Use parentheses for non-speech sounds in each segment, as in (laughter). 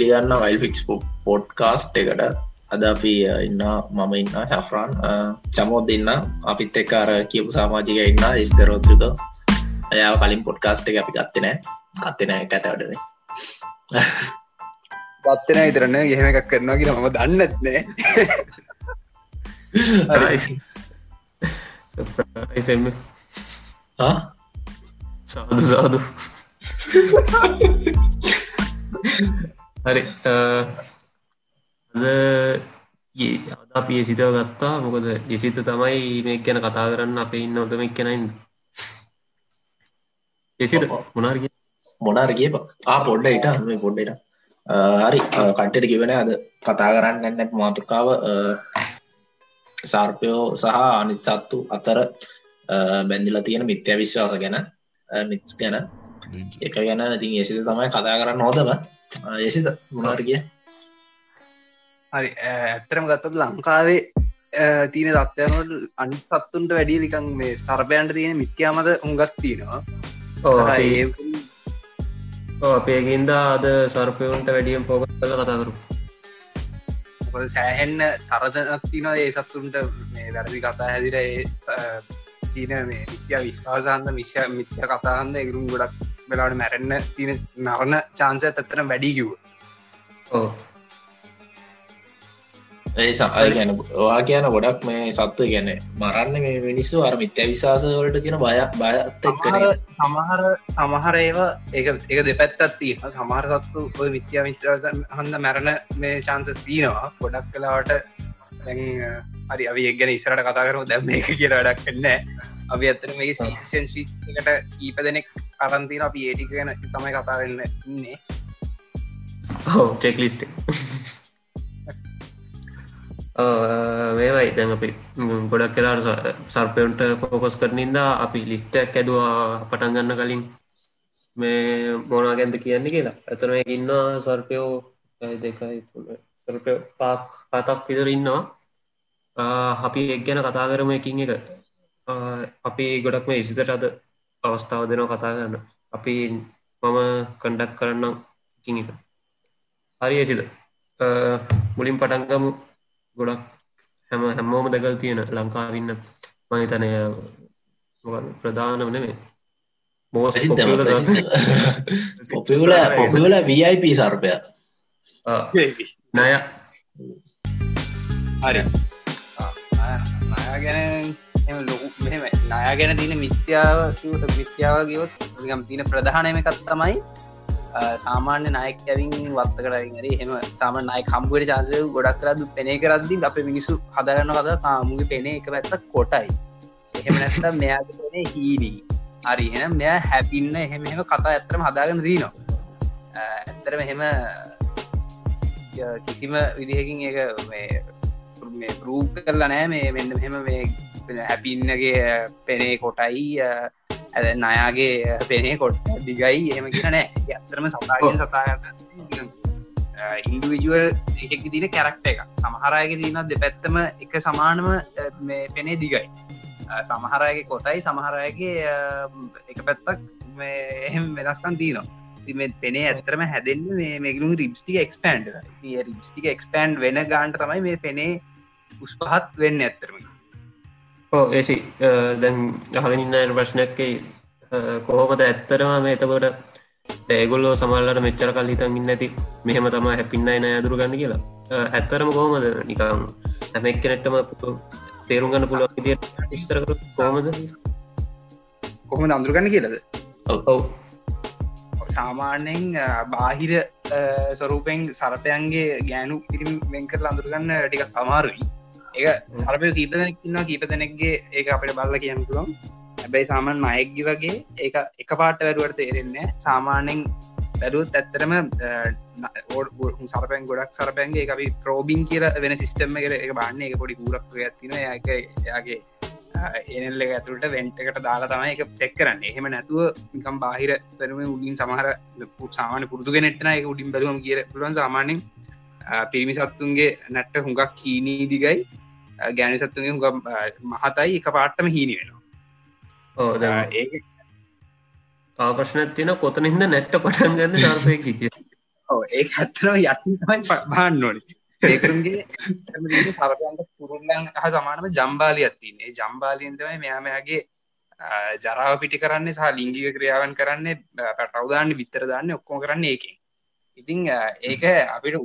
පිළිගන්න while fix podcast එකට. අද අපි ඉන්න මම ඉන්න ශෆ්‍රාන් චමෝත් දෙන්න අපිත් එක් අර කියපු සාමාජික ඉන්න ස්තරෝත්‍රික එයා කලින් පොඩ්කාස්ට් එක අපි ගත්තනෑ කත්තනෑ ඇතවටන පත්තන ඉතරන්න ගෙහෙම එකක් කරනවා කියෙන මම දන්නත්නෑ සාදු සාදු (laughs) හරි අද අපි සිතව ගත්තා. මොකද යෙසිත තමයි මේ ගැන කතා කරන්න අප ඉන්න ඔතම කෙනයින් එසිත මොනාර්ග මොනාර කිය ආ පොඩ්ඩ ඉට මේ පොඩ්ඩට හරි. කට්ටට කිවෙන අද කතා කරන්න නැත් මාතුකාව. සර්පයෝ සහ අනිත් සත්තු අතර බැඳිලා තියෙන මිත්‍ය විශ්වාස ගැන මිත්ස් ගැන. එක ගැන ඉතින් ඒසිත තමයි කතා කරන්න හෝදම ඒසිත මොනාර කිය හරි ඇත්තරම ගත්තත් ලංකාවේ තියන තත්වයනට අනි සත්තුන්ට වැඩිය ලිකන් මේ ස්තරපයන්ට තියෙන මිත්‍යාමද උඟත් තියෙනවා. අපේගින්ද අද සර්පයවන්ට වැඩියම් පෝක කල කතාකරු සෑහෙන්න තරදනත් තිනවා ඒ සත්තුන්ට මේ වැරදි කතා හැදිර තියන මේ විත්‍යා විශ්වාසන්ද මිශ්‍ය මිත්‍ය කතාහන්ද එගරුම් ගොඩක් වෙලාට මැරෙන්න්න තින නරණ චාන්සය ඇත්තන වැඩි කිව් ඒ සහය ගැන වා කියන ගොඩක් මේ සත්තු ගැන මරන්න මේ මිනිස්සු අර මිත්‍ය විශවාස වලට තියෙන බය බයත් එක්කන සමහර සමහර ඒවා ඒ එක දෙපැත්තත් තියෙන සමහර සත්තු ඔය මිත්‍යා මිත්‍රසන් හන්ද මැරණ මේ චාන්සස් තියෙනවා. ගොඩක් කලාවට හරි අපි එක්ගෙන ඉසරට කතා කරු දැම් මේ කියල වැඩක් කන්න අපි ඇත්තන මේ සීසන් ට කීප දෙනෙක් අරන්තින අපි ඒටික ගැන තමයි කතාරන්න ඉන්නේ. හෝ චෙක්ලිස්ට මේවයි. දැන් අපි ගොඩක් කලාට සර්පයන්ට ෆෝකස් කරනින්ද අපි ලිස්ටක් ඇදවා පටන් ගන්න කලින්. මේ මොනා ගැන්ද කියන්නේ කියලා. ඇතන ඉන්න සර්පයෝ දෙකයි සර්පය පාක් පතක් විදර ඉන්නවා. අපි එක් ගැන කතා කරම එකින් එක. අපි ගොඩක් මේ ඉසිතට අද අවස්ථාව දෙනවා කතා ගන්න අපි මම කණ්ඩක් කරන්නම් එකින් එක. හරි ඇසිද මුලින් පටන්ගමු ගොඩක් හැම හැමෝම දැකල් තියෙන ලංකාවන්න මහිතනය ප්‍රධාන වනේ මෝස පොපිවල පොපිවල වයිප සර්පය නය හරි ගැන ලොකු මෙම නයා ගැන තියන මිත්‍යාව මිත්‍යාව ගියොත් ගම් තියන ප්‍රධානයම එකත් තමයි සාමාන්‍ය නයෙක් ඇවින් වත්ත කරරි හෙම සාම නයි කම්පුවට චාසය ගොඩක් කරදු පෙනේ කරදදි අප මිනිසු හදරන්න කද තාමුගේ පෙනේ එක පැත්තක් කොටයි එහෙම නැත්ත මෙයා පෙනේ හීනී හරි එන මෙයා හැපින්න එහෙම එහෙම කතා ඇතරම හදාගන්න දීනවා ඇත්තර මෙහෙම කිසිම විදිහකින් එක මේ රූප කරලා නෑ. මේ මෙන්න මෙහෙම මේ හැපින්නගේ පෙනේ කොටයි ඇද නයාගේ පෙනේ කොට දිගයි එහෙම කියන ඇතරම සතාගෙන් සතාගත ඉන්ඩුවජුවල් එකක් දින කැරක්ට එක සමහරයක තියන දෙපැත්තම එක සමානම මේ පෙනේ දිගයි. සමහරයගේ කොටයි සමහරයගේ එක පැත්තක් එහෙම වෙනස්කන් තියනවා. මේ පෙනේ ඇතරම හැදෙන් මේගලු රිප්ස්ටික එක්ස්පන්ඩ් රිප්ස්ටික එක්ස්පන්ඩ් වෙන ගාන්ට තමයි මේ පෙනේ උස්පහත් වෙන්න ඇත්තරම ඕ ඒසි දැන් යහගෙනන්න ප්‍රශ්නයක්කයි කොහොමද ඇත්තරම මේ එතකොට ඒගොල්ලෝ සමල්ලට මෙච්චර කල් හිතන් ඉන්න ඇති මෙහෙම තම හැපින්න අන ඇදුරු ගන්න කියලා. ඇත්තරම කොහොමද? නිකම් හැමෙක් කෙනෙට්ටම තේරුම් ගන්න පුළුව විදිය ස්තරකර කොහොමද? කොහොම අඳුරගන්න කියලද? ඔව් සාමාන්‍යෙන් බාහිර ස්වරූපෙන් සරපයන්ගේ ගෑනු පිරිම් වෙන්කර අඳුරගන්න ටික තමාරුයි ඒ සරපය කීප දෙනෙක් ඉන්නවා කීප දෙනෙක්ගේ ඒ අපට බල්ල කියන්න පුළුවන්. හැබැයි සාමන් අයෙක්ගි වගේ ඒ එක පාට වැරුවට තේරෙන්නේ සාමාන්‍යෙන් බැරුත් ඇත්තරම සරපැන් ගොඩක් සරපැන්ගේ අපි ප්‍රෝබින් කියර වෙන සිිස්ටම කර එක බන්න. එක පොඩි ගුරක් ඇතින යාගේ ඒනල්ල ඇතුළට වෙන්ටකට දාලා තමයි එක චෙක් කරන්න. එහෙම නැතුව නිකම් බාහිර පෙරුම උඩින් සමහර සාමාන පුරදු ගෙනෙට්න එක උඩින් බැලුවම් කිය පුළුවන් සාමානෙන් පිරිමි සත්තුන්ගේ නැට්ට හුඟක් කීනී දිගයි. ගෑනි සත්තුගේ හුඟ මහතයි එක පාට්ටම හීනි වෙනවා. ඒ ප්‍රශ්න තින කොතනින්ද නැට්ට පටන් ගන්න ධර්පය කිය ඒ ඇත්තනම යටි තමයි බාන්න ඕනි ඒකරුන්ගේ සරපයන්ට පුරුල්ලන් හහ සමානම ජම්බාලියත් තින්නේ ජම්බාලියෙන් තමයි මෙයාමයාගේ ජරාව පිටි කරන්නේ සහ ලිංගික ක්‍රියාවන් කරන්නේ පැටවදාන්න විතර දාන්න ඔක්කෝ කරන්න ඒකින්. ඉතිං ඒක අපිට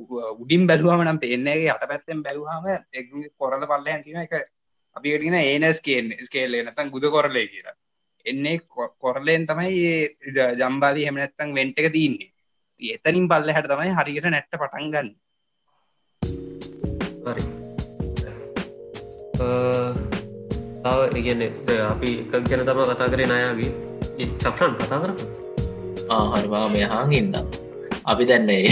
උඩින් බැලුවම නම් පේන්නේගේ යට පැත්තෙන් බැලුහම එ කොරල පල්ලයන් කියන එක අපිටගෙන ඒනස් කියන්න ස්කේල්ලේ නතන් ගුද කොරලේ කියලා. එන්නේ කොරලෙන් තමයි ජම්බාලි හෙමනැත්තං වෙන්ට එක තින්නේ එතනින් පල්ල හැට තමයි හරියට නැට්ට පටන් තව ඉගන්න අපි එකක් ගැන තම කතා කරේ නයාගේ. චෆ්‍රන් කතා කර ආහරිවා මේ හාගන්න අපි දැන්නේ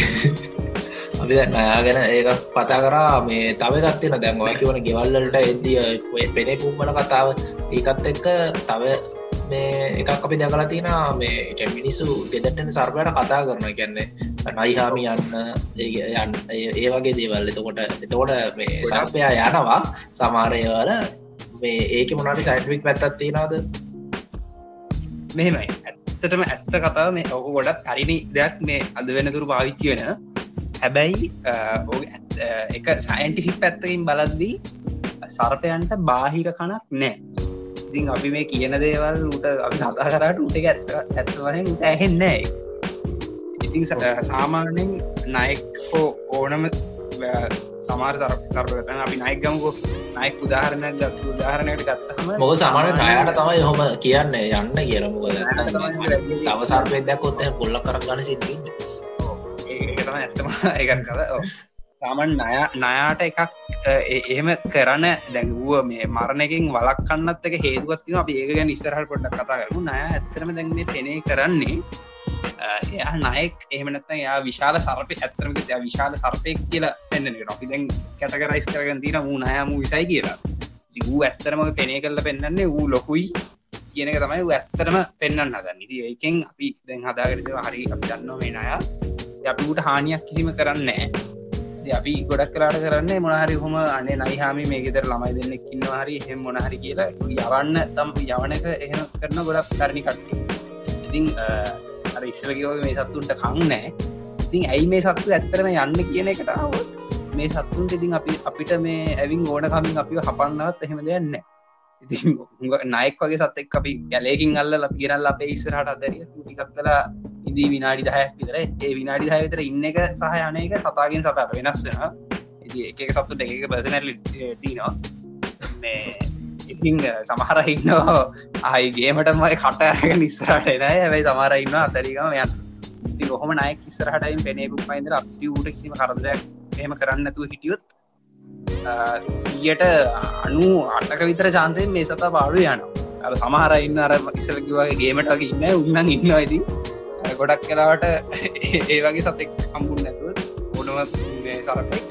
(laughs) අපි දැන්න අයා ගැන ඒක පතා කරා. මේ තව ගත්තින දැන් ඔයකිවන ගෙවල්ලට එද්දිය පෙනේ පුම්මල කතාව. ඒකත් එක්ක තව මේ එකක් අපි දැකලා තින මේ මිනිස්සු ගෙදටන සර්පයට කතා කරන කියන්නේ නයිහාමි යන්න යන්න ඒ වගේ දේවල්. එතකොට එතකොට මේ සර්පයා යනවා. සමාරයවල මේ ඒක මොනට සයින්ටික් පැත්තත් තියෙනවාද? මෙහෙමයි. ඇත්තටම ඇත්ත කතාව මේ ඔහු ගොඩත් හරිනි දෙයක් මේ අද වෙනතුරු පාවිච්චි වෙන. හැබැයි එක සයින්ටිෆික් පැත්තකින් බලද්දී සර්පයන්ට බාහිර කනක් නෑ ඉතින් අපි මේ කියන දේවල් උට අපි කතා කරට උට ඇත්ත ඇත්වහෙන් ඇහෙන්නෑ ඉතින් සාමාන්‍යෙන් නයෙක් හෝ ඕනම සමාර සරපතන අපි නයිගමුකෝ නයික් උදාහරණයක් ගත් උදාහරණයට ගත්තහම මොක සමාන නයට තමයි හොම කියන්න යන්න කියලමුක තව සර්පයදයක් කොත්ත පොල්ල කරගන්න සිටින්න ඒ තම ඇත්තම (laughs) ඒකත් කල තමන් නය නයාට එකක් එහෙම කරන්න දැඟුව මේ මරණකින් වලක් කන්නත් එක හේතුවත්තිම අපි ඒක ගැන ඉස්සරහල් පොඩ්ඩක් කතා කරමු. නය ඇත්තරම දැන් මේ පෙනේ කරන්නේ එයා නයෙක් එහෙමනත්ත යා විශාල සර්පය ඇත්තරම ය විශාල සර්පයක් කියලා පෙන්න්නන අපි දැන් කැටකරයිස් කරගන් තින මූ නයම විසයි කියලා. වූ ඇත්තරම පෙනේ කරල පෙන්න්නන්නේ වූ ලොකුයි කියනක තමයි ඇත්තරම පෙන්න්න හදන්න. ඉති ඒකෙන් අපි දැන් හදාගරද හරි අපි දන්න මේ නයා අපිට හානියක් කිසිම කරන්නේ අපි ගොඩක් කලාට කරන්නේ මොනහරි හොම අනේ නයිහාමි මේ ගෙතර ළමයි දෙන්න කින්න හරි එහෙම මොනහරි කියලා. යවන්න තම් යවනක එහෙම කරන ගොඩක් කරණි කට්ටි ඉතිං අර ඉස්සලකිවගේ මේ සත්තුන්ට කං නෑ ඉතින් ඇයි මේ සත්තු ඇත්තරම යන්න කියන එකටාව මේ සත්තුන්ට ඉතින් අපි අපිට මේ ඇවින් ඕන කමින් අපිව හපන්නවත් එහෙම දෙයන්න ඉතින් නයෙක් වගේ සත්තෙක් අපි ගැලේකින් අල්ල ලපි ගෙනල් අපේ ඉස්සරහට අදරිය ටිකක් කලා ඉදී විනාඩි දහයක් විතර. ඒ විනාඩි දහ විතර ඉන්න එක සහ යන එක සතාගෙන් සතට වෙනස් වෙන එක සත්තු එක පසනැල තිනවා මේ ඉතිං සමහර ඉන්නවා ආයිගේමටමයි කටයක නිස්සරට එන ඇැයි සමහර ඉන්න අතරිකම යන්න. ති කොහොම නයක් ඉස්සරහටයින් පෙනේපු පයින්දර අපි ඌට කිසිම කරදරයක් එහෙම කරන්නතු හිටියොත් සියට අනු අටක විතර චාන්තයෙන් මේ සතා පාඩු යන අ සමහර ඉන්න අර ඉස්සරකිවගේ ගේමටගේ ඉන්න උන්නන් ඉන්න ඇති ගොඩක් කලාවට ඒ වගේ සතෙක් හම්බුන් නැතුව ඕනම සරපයි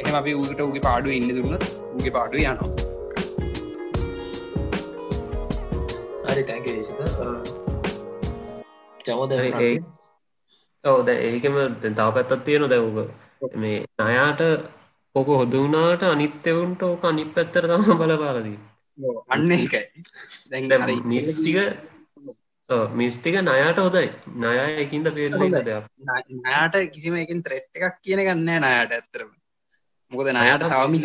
එහෙම අපි ඌට උගේ පාඩු ඉන්න දුන්න උගේ පාඩු යනවා. හරි තැක චමෝද ඔවද ඒකම තව පැත්තත් තියෙන දැවක මේ නයාට ඕක හොදුනාට අනිත්‍යවුන්ට ඕක අනිත් පැත්තර තම බලපාලදී අන්න එකයි දැ නිස්ටික මිස්තික නයාට හොදයි නයා එකින්ද පේරල දෙයක් නයාට කිසිම එකින් ත්‍රෙට් එකක් කියන ගන්න නයාට ඇත්තරම මොකද නයාට තවමිල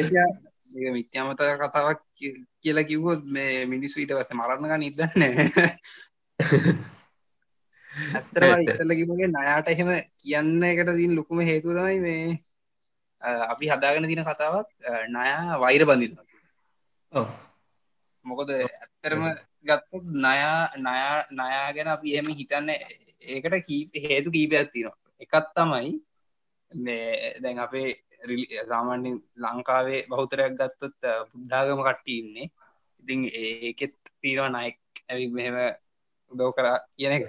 මිත්‍යමත කතාවක් කියලා කිව්වොත් මේ මිනිස්සු ඊට වස මරණග නිදන්න ඇත්තර ඉස්සල්ල කිමගේ නයාට එහෙම කියන්න එකට දින් ලොකුම හේතුව තමයි මේ අපි හදාගෙන තින කතාවක් නයා වෛර බඳන්න මොකද ඇත්තරම ගත්ත නයා නයා නයා ගැන අපි එහෙම හිතන්න ඒකට කීප හේතු කීපයක් තියෙනවා. එකත් තමයි මේ දැන් අපේ සාමාන්‍ය ලංකාවේ බෞතරයක් ගත්තොත් බුද්ධාගම කට්ටඉන්නේ ඉතින් ඒකෙත් තීරවා නයෙක් ඇවි මෙහෙම උදව කරා කියන එක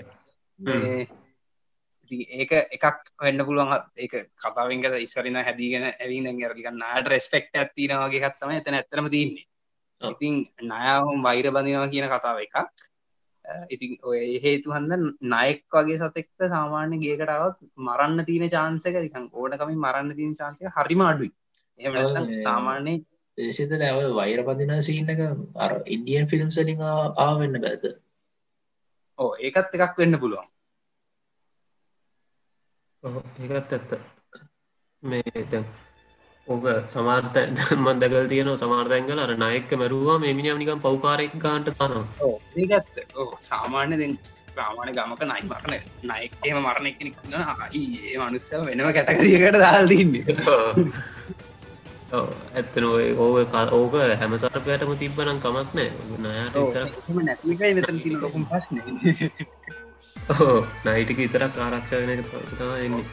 ඒක එකක් වෙන්න පුළුවන්. ඒක කතාවෙන්ක ඉස්සරන්න හැදිගෙන ඇවින් ඇරලිකන්න නාට රෙස්පෙක්ට ඇතිනවාගේ කත්සම එතන ඇතරම තින්නේ ඉතින් නයාහම් වෛර බඳනවා කියන කතාව එකක්. ඉතින් ඔය හේතු හන්ද නයෙක් වගේ සතෙක්ට සාමාන්‍ය ගේකටාවත් මරන්න තියෙන චාන්සක රිකන් ඕඩකමින් මරන්න තියන චාන්සක හරිම අඩුයි. එම සාමාන්‍ය ඒසිත දැව වෛර පදින සිීනක අර ඉන්ඩියන් ෆිල්ම් සලින් ආවෙන්න බැද? ඕ ඒකත් එකක් වෙන්න පුළුවන් ඒකත් ඇත්ත. මේ ඕක සමාර්ත (laughs) මන් දැකල් තියන සමාර්තැන්ගල අර නයෙක්ක මැරුවා මේ මිනිියම් නිකම් පව්කාරෙක් ගන්ට තනවා. ඒකත් සාමාන්‍ය දෙ ප්‍රාමාණ ගමක නයි මරණ නයෙක්ේම මරණ එක ඒ මනුස්සව වෙනම කැටකරියකට දාල්දන්නේ ඇත්තන ඔය ඕක ඕක හැම සරපයටම තිබ්බනම් කමක් නෑ නයට තිල් ලොකුම් පස්න නයිටික විතරක් ආරක්ෂ වෙන එක තම එන්නේ.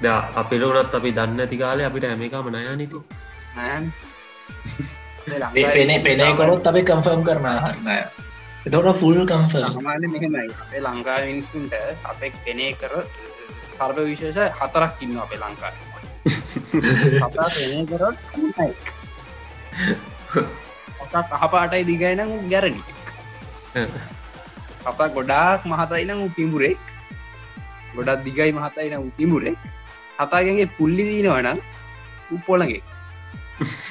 ද අපිල වනත් අපි දන්න ඇති කාලේ අපිට හැමකාම නයා නිති පෙනේ පෙනකොරොත් අපි කම්ෆර්ම් කරන හන්නය එතවට ෆුල් කම්ෆ සමාන මෙහෙමයි. අපේ ලංකා මිනිස්සුන්ට සපෙක් පෙනේ කර සර්ප විශේෂ හතරක් ඉන්න අපේ (laughs) කරොත් (laughs) කතා කහපාටයි දිගයින ගැරණි කතා ගොඩාක් මහතයින පිමුරෙක් ගොඩක් දිගයි මහතයින උතිමුරෙක් කතාගගේ පුල්ලි දීනවනම් උපොලගේ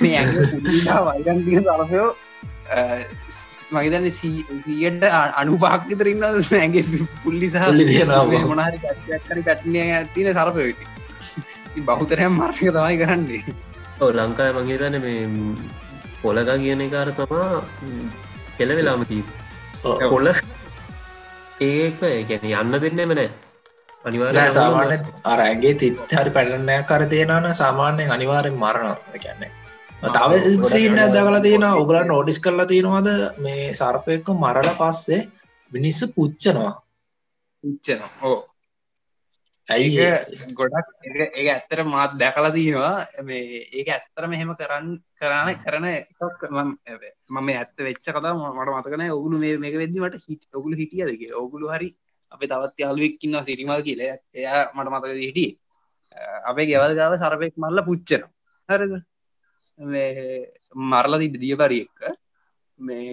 මේ වයිරන් තින තරසයෝ මගේතන්න සියට අනුපාක් විතරන්න ඇගේ පුල්ලි සහ මොනහරි කර කටනය තින සරපයටි බහුතරයම් මාර්ශක තමයි කරන්නේ. ඕ ලංකාය මගේ තන මේ පොලගා කියන කාර තමා කෙල වෙලාමකී පොල්ල ඒක ගැන යන්න දෙන්නෙම නෑ. අනිවාර සාමාන්‍ය අරඇගේ තිත් හරි පැටනෑ කර තියෙනන සාමාන්‍යයෙන් අනිවාරෙන් මරණ ගැන්නේ තව සින්න දකල තියෙන උගලන් නෝඩිස් කරලා තියෙනවාද? මේ සර්පයක්ක මරල පස්සේ මිනිස්ස පුච්චනවා. උච්චන ඕ ඇයි ගොඩක් ඒ ඇත්තර මාත් දැකලා තියෙනවා. මේ ඒක ඇත්තර මෙහෙම කරන්න කරන කරන මම ඇත්ත වෙච්ච කතා මට මතකන ඔගුලු මේ මේක වෙදදි මට හිට ඔගුලු හිටියදක ඔගුලු හරි අපේ තවත් යාලුවෙක්කින්න සිරිමල් කියල. එයා මට මතක හිටිය. අපේ ගෙවල් ගාව සරපෙක් මල්ල පුච්චන හරද? මරලා තිබ දියපරි එක්ක මේ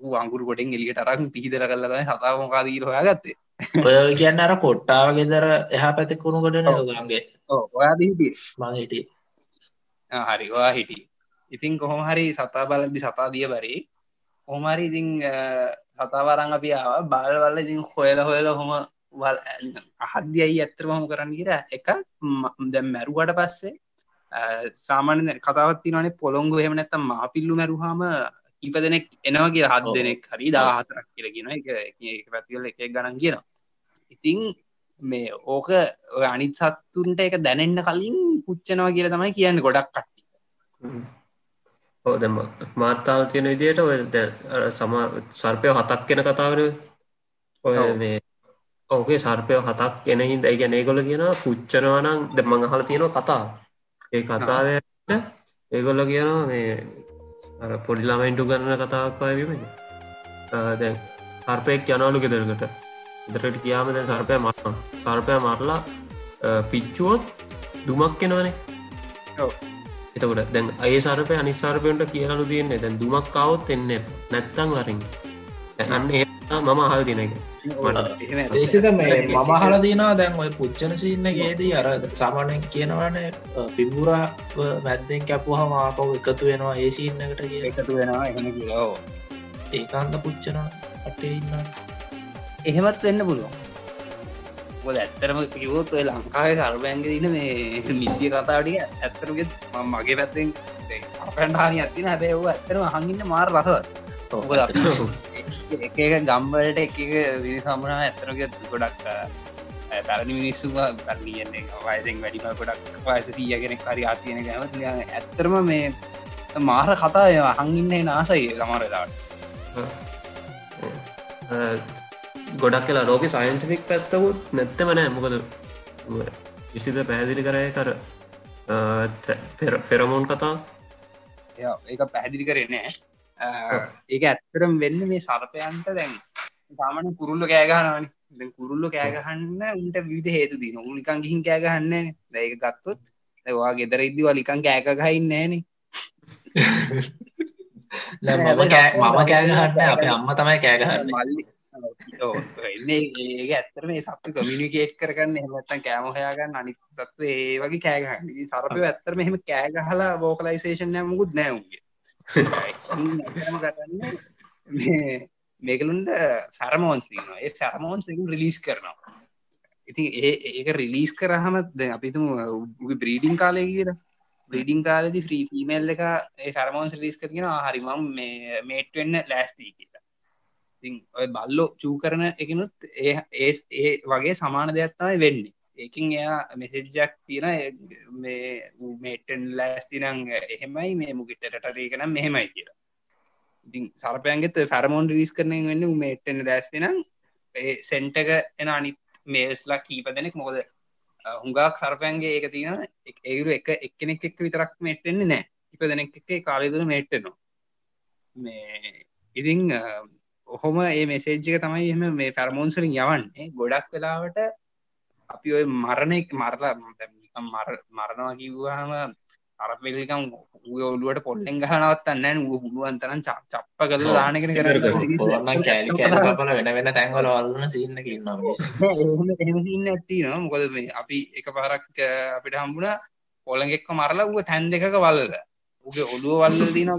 අංගුරු කොටෙන් එලියට අරක් පිහිදල කල්ලතයි සතා මොකාදීර හොයා ගත්තේ ඔය කියන්න අර කොට්ටාව ගෙදර එහා පැතිකුණු කොටන ගන්ගේ ඔයා හිටිය මගේට හරි වා හිටි. ඉතින් කොහොම හරි සතා බලදි සතා දිය බරි හොමරි ඉතිං සතාවරං අපි ආව. බාලවල්ල ඉතින් හොයල හොයල හොම වල් අහද්‍යයි ඇත්තරම හොම කරන්න කිර එක දැම් මැරුවට පස්සේ සාමාන්‍ය කතාවත් තිනනේ පොළොංගු එහෙම නැත්තම් මාපිල්ලු මැරුහාම ඉප දෙනෙක් එනවා කිය හත් දෙනෙක් හරි දාහතරක් කියලගෙන එක පැතිවල එක ගණන් කියනවා ඉතිං මේ ඕක අනිත් සත්තුන්ට එක දැනෙන්න්න කලින් පුච්චනවා කියල තමයි කියන්න ගොඩක් කට්ටි ඕ දෙම මාත්තාව තියෙන විදියට ඔය සම සර්පය හතක් කෙන කතාවර ඔය මේ ඕකේ සර්පය හතක් එන හිද ගැන ඒගොල කියන පුච්චනවනං ද මඟ හල තියෙනවා කතා ඒ කතාවට ඒගොල්ල කියනවා මේ පොඩිලාමයින්ටු ගන්න කතාවක් අයවීම දැන් සර්පයක් යනවලු ගෙදරකට ඉදරට කියාම දැන් සර්පය මරන සර්පය මරලා පිච්චුවොත් දුමක් කෙනවනේ එතකොට දැන් අය සර්පය අනිසාර්පයන්ට කියලු තියන්නේ දැන් දුමක් කවුත් එන්න නැත්තං වරින් ඇහන්න ඒ මම හල් දින එක. ඒසිත මේ මමහල දිනා දැන් ඔය පුච්චන සින්න ගේදී අර සාමානයෙන් කියනවන පිම්බුරා මැද්දෙන් කැපුහ මාපව එකතු වෙනවා ඒ සින්නකට කිය එකතු වෙනවා එහෙම කියලෝ. ඒකාන්ත පුච්චන අටේ ඉන්න එහෙමත් වෙන්න පුළුවන්. ඔ ඇත්තරම කිවෝත් ඔය ලංකාවේ සර්බයන්ග දින මේ මිදිය කතාටිය ඇත්තරුගෙත් මගේ පැත්තෙන් සපන්හානි ඇතින හැබැ ඔ ඇත්තරම හඟින්න මාර රසවත්. එක ගම්වලට එක විනි සම්මනා ඇතරක ගොඩක් පැරණි මිනිස්සුම පැරලියන්නේ වයසෙන් වැඩිම ගොඩක් වයස සීයගෙන කරි ආචයන ගැම ඇත්තරම මේ මාර කතාය හංගින්නේ නාසයි සමරදාට ගොඩක් කියලා රෝග සයින්ටිෆික් පැත්තකුත් නැත්තම නෑ. මොකද විසිද පැහැදිලි කරය කර ෆෙරමෝන් කතා. ඒක පැහැදිලි කරේ නෑ. ඒක ඇත්තරම් වෙන්න මේ සරපයන්ට දැන්. සාමන කුරුල්ල කෑගහනවනි දැ කුරුල්ල කෑගහන්න උන්ට විධ හේතු දී නොලිකන් ගිහින් කෑගහන්න දැක ගත්තොත් දවා ගෙදර ඉදදි වලිකන් කෑකගහයින්න නෑන. (laughs) මම කෑගහන්න අප අම්ම තමයි කෑගහන්න මල්ලි ඒ ඇත්තර මේ සත්තු කමිනිකේට් කරගන්න එහමත්තන් කෑම හයාගන්න අනි තත්ව ඒ වගේ කෑගහන්න සරපය ඇත්තර මෙහෙම කෑගහලා බෝකලයිසේෂන් මුකුත් නෑවගේ මේකලුන්ට සැරමෝන්ස් ඒ සැරමෝන්ස් රිලිස් කරනවා. ඉතින් ඒ ඒක රිලිස් කරහම දැන් අපිතුම උගේ බ්‍රීඩිං කාලය කියලා. බ්‍රීඩිං කාලෙදි ෆ්‍රී ෆීමේල් එක ඒ ෆැරමෝන්ස් රිලිස් කරගෙන හරිමම් මේ මේට් වෙන්න ලෑස්තිී කියලා ඉතින් ඔය බල්ලෝ චූ කරන එකනුත් ඒ ඒ ඒ වගේ සමාන දෙයක් තමයි වෙන්නේ. ඒකින් එයා මෙසෙජ්ජක් තියෙන මේ මේටන් ලෑස්තිනං එහෙමයි මේ මුගිටරටරේ කනම් මෙහෙමයි කියලා. ඉතින් සරපයන්ගෙත් ෆැරමෝන් රිස් කරන වෙන්න මේට්ටන ලෑස්තිනම් ඒ සෙන්ටක එන අනිත් මේස්ලා කීප දෙනෙක්. මොකද හුඟක් සරපයන්ගේ ඒක තියෙන ඒගුරු එක එක්කෙනෙක් එක්ක විතරක් මේට්ටෙන්නේ නෑ ඉප දෙනෙක් එක්ේ කාලෙදුර මේට්ටනවා මේ ඉතිං ඔහොම ඒ මෙසේජ්ක තමයි එම මේ ෆැර්මෝන්සලින් යවන්නේ. ගොඩක් වෙලාවට අපි ඔය මරණෙක් මරලා මරණවා කිව්වාහම අරපෙලිකම් ඔලුවට පොල්ලෙන් ගහනවත්තන්න පුළුවන් තරන් චප්ප කල දානකෙන කර කෑලි වෙන වෙන තැන්වල වල්ලන සින්න එහමසින්න ඇති මොකද මේ අපි එක පාරක් අපිට හම්බුණ පොළගෙක්ක මරලා ඌ තැන් දෙකක වල්ල උගේ ඔළුව වල්ල දින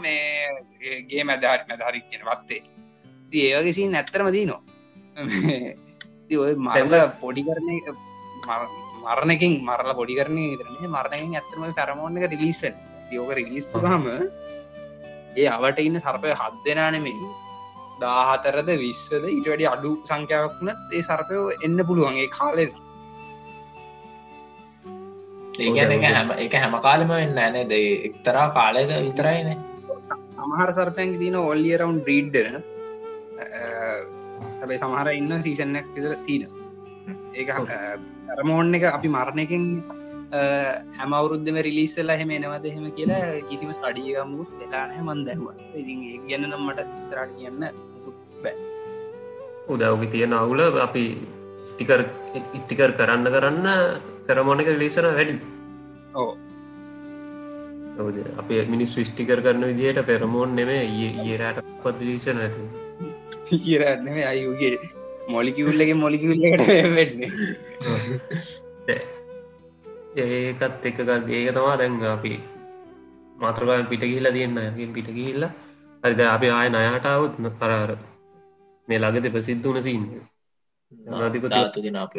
මේගේ මැදහරි මැදහරි කියෙන වත්තේ. ඒවගේසි නැත්තරම දීනවා ඔය මරල පොඩි කරන මරණකින් මරල පොඩි කරන තරන්නේ මරණකින් ඇත්තම පැරමෝන්න එක රිලිසන් යෝක රිලිස්තුහම ඒ අවට ඉන්න සර්පය හත් දෙනානෙමේ දාහතරද විස්සද ඉට වැඩි අඩු සංඛ්‍යාවක්නත් ඒ සර්පයෝ එන්න පුළුවන්ගේ කාලෙන ඒගැන හැම එක හැම කාලෙම වෙන්න ඇනේ ද එක්තරා කාලයක විතරයින. අමහර සර්පයන්ගේ තින ඔල්ලිය රවන්් බ්‍රීඩ්ඩන හැබයි සමහර ඉන්න සීසනයක් විතර තියෙන ඒක කරමෝන් එක අපි මරණයකින් හැම අවුරුද්ධම රිලිස්සල්ලා හෙම එනවද එහෙම කියලා කිසිම ස්ටඩියමුත් වෙලානය මන් දැන්ව. ඉතින් ගැන නම් මට ස්රට කියන්න බෑ. උදව්ගි තියෙන අවුල අපි ස්ටිකර් ස්ටිකර් කරන්න කරන්න කරමෝනක ලිසන වැඩි. ඕ අපේ මිනිස් ස්ටිකර් කරන විදියට පෙරමෝන් නෙමේ ඒරට පත් ලිසන ඇති කියරන්න අයුගේ මොලිකිවුල්ලගේ මොලිකිවුල්ලකට වෙන්න ඒකත් එකක ඒක තමා දැන් අපි මාත්‍රකාය පිට ගිහිල තියන්න යකින් පිට ගිහිල්ල. හරිද අපි ආය නයාටාවත් කරාර මේ ළඟත ප්‍රසිද්ධ වන සින්න ධාතුගෙන අප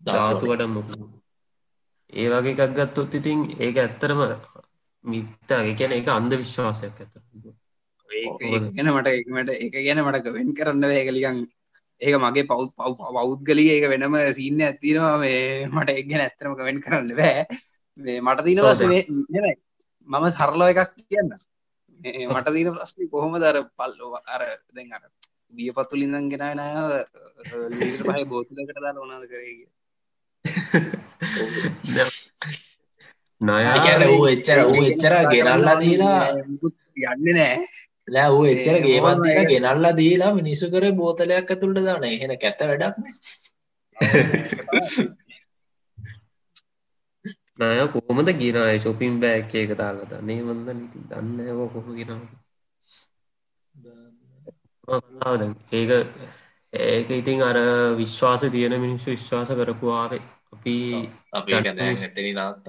ධාතු වඩම් ඒ වගේ එකක් ගත්තොත් ඉතින් ඒක ඇත්තරම මිත්තා ගැන එක අන්ද විශ්වාසයක් ඇත ගැන මට එකමට එක ගැන මට වෙන් කරන්න වේකලිකන් ඒක මගේ පව් පව් පෞද්ගලික ඒක වෙනම සින්න ඇතිනවා මේ මට එක් ගැන ඇත්තරම කවෙන් කරන්න බෑ. මේ මට නෙමයි. මම සරලෝ එකක් කියන්න මට දීන ප්‍රශ්නි කොහොම දර පල්ලෝ අර දැන් අර දිය පත්තුලින්දන් ගෙනන පහ බෝතුලකට දාල ඕනාද කරේ නය වූ එච්චර වූ එච්චර ගෙනල්ලා දීලා යන්න නෑ ලෑ ඌ එච්චර එක ගෙනල්ලා දීලා මිනිස්සු කර බෝතලයක් ඇතුළට දාන එහෙන කැත වැඩක් නය කොහොමද ගෙනයි ශොපින් බෑක් එක තාලට නේ වන්ද නිති දන්න කොහොම ගෙනව ඒක ඒක ඉතින් අර විශ්වාස තියෙන මිනිස්සු විශ්වාස කරපුවාවේ අපි අපි ඇතනි නාත්ත.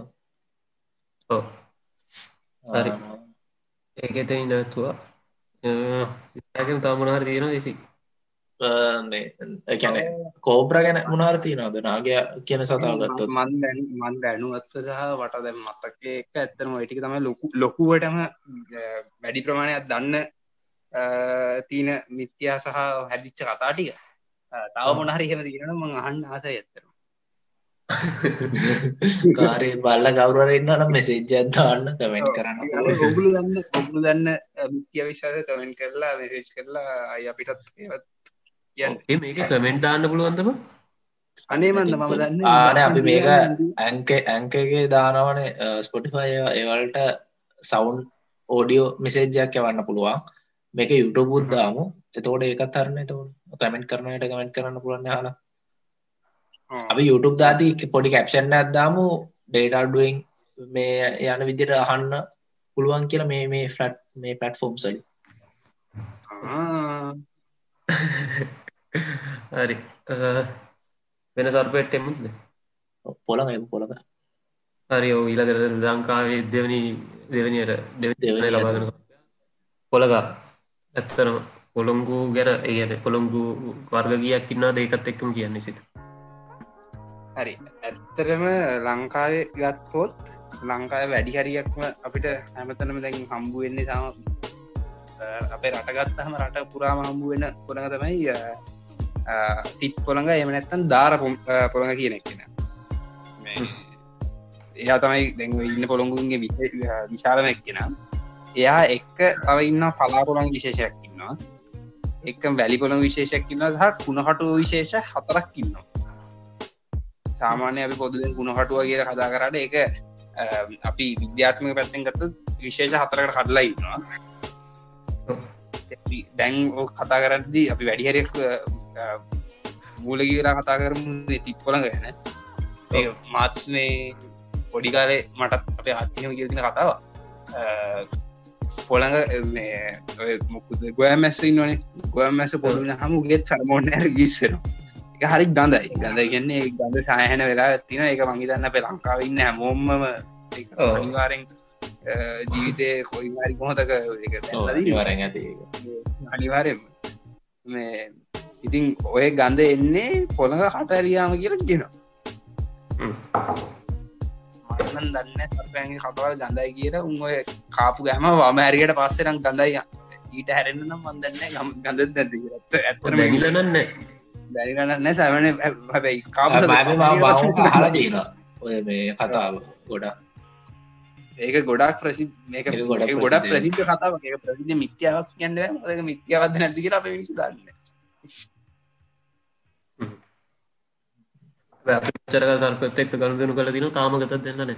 හරි. ඒක එතනි නැතුවා ඒකම තා මොනාර තියෙන දෙසි කැන කෝබ්‍ර ගැන මොනාර තියනවද? නාගය කියන සතාව ගත්ත මන් දැන් මන් දැනුවත්ස සහ වට දැන් මතක එක ඇත්තම ඔයිටික තමයි ලොකු ලොකුවටම වැඩි ප්‍රමාණයක් දන්න තියන මිත්‍යා සහ හැදිච්ච කතා ටික. තව මොනහරි හෙම තියෙන මං අහන්න ආස ඇත්තරම කාරය බල්ල කවුරර ඉන්නනම් මෙසේජ්ජ දාන්න කමෙන්ට කරන්න. ඔගුලු දන්න ඔගුලු දන්න මිත්‍ය විශාද කමෙන්් කරලා මෙසේජ් කරලා අය අපිටත් ඒවත් කියන්න. මේක කමෙන්ට් දාන්න පුළුවන්දම අනේමන්න මම දන්න ආන අපි මේක ඇංක ඇංකගේ දානවන ස්පොටිෆය ඒවලට සවුන් ඕඩියෝ මෙසේජ්ජයක් යවන්න පුළුවන් මේක යුටබ බුද්ධාමු එතෝට ඒකත් තරන්න තවට කමෙන්ට් කරනයට කමෙන්ට් කරන්න පුළන්න හලා අපි YouTube දාති පොඩි කැප්ෂන් ඇත්දාමු ඩේටඩුවෙන් මේ යන විදිර අහන්න පුළුවන් කියලා මේ මේ ෆලට් මේ පටෆෝම් සල් හරි. වෙන සර්පයට එමුද පොළඟ එම පොළක හරි ඕ ඊලකර ලංකාවේ දෙවනි දෙවනියට දෙවනි ලබාගෙන පොළග ඇත්තරම පොළොංගු ගැන ඒන පොළොංගු වර්ග ගියක් ඉන්නා දේකත් එක්කම කියන්නේ සිත. හරි. ඇත්තරම ලංකාවේ ගත්කොත් ලංකාය වැඩි හරියක්ම අපිට හැමතනම දැන් හම්බු වෙන්නේ සාම අපේ රටගත්තහම රට පුරාම හම්බු වෙන කොළඟ තමයි තිත් පොළඟ එම නැත්තන් ධාර පොළඟ කියන එක්ෙන එයා තමයි දැන් ඉන්න පොළොංගුන්ගේ විශාලම එක්කෙන එයා එක්ක තව ඉන්න පලා පොළොන් විශේෂයක් ඉන්නවා. එක වැලි පොළොන් විශේෂයක් ඉන්න සහ කුණහටු විශේෂ හතරක් ඉන්නවා. සාමාන්‍ය අපි පොදුෙන් කුණහටුව කියල කතා කරට එක අපි විද්‍යාත්මක පැත්තෙන් ගත්ත විශේෂ හතරකට කඩලා ඉන්නවා. දැන් කතා කරද්දී අපි වැඩිහරක් මූල කියලා කතා කරමු තිත්කොළ ගැන. මාත්නේ පොඩිකාලේ මටත් අප අත්තිහම කියතින කතාව පොළඟ මොකුද ගොය මැස්සින් වනේ ගොය මැස පොළුන හම ගෙත් සරමෝන ගිස්සෙනවා. එක හරි ගඳයි. ගඳ කියන්නේ ගඳ ශායන වෙලා තින එක මංහිතන්න පෙ ලංකාවන්න හැමෝම්ම අනිවාරෙන් ජීවිතය කොයිමාරි කොහොතක වරෙන් ඇති අනිවාරෙන් මේ ඉතින් ඔය ගඳ එන්නේ පොළඟ හටරියාම කියලා කියනවා මන්න දන්න සපයගේ කටවල් ගඳයි කියර උන් ඔය කාපු ගැම වම ඇරියට පස්සෙනම් ගඳයි ඊට හැරෙන්න්න නම් මන්දන්න ගම ගඳ නැති ඇත්තර දැගිලනන්න දැරිගන්න සැවන හැබැයි කාප හලා දීලා ඔය මේ කතාව ගොඩා ඒක ගොඩක් ප්‍රසි මේක ගොඩ ගොඩ ප්‍රසිද්ධ. කතාව ප්‍රසිද්ධ මිත්‍යාවක් කියන්න මිත්‍යවද නැති කියලා අප මිනිසු දන්න චරක සර්පත් එක්ක ගණු දෙනු කළ දින තාමගත දෙන්නන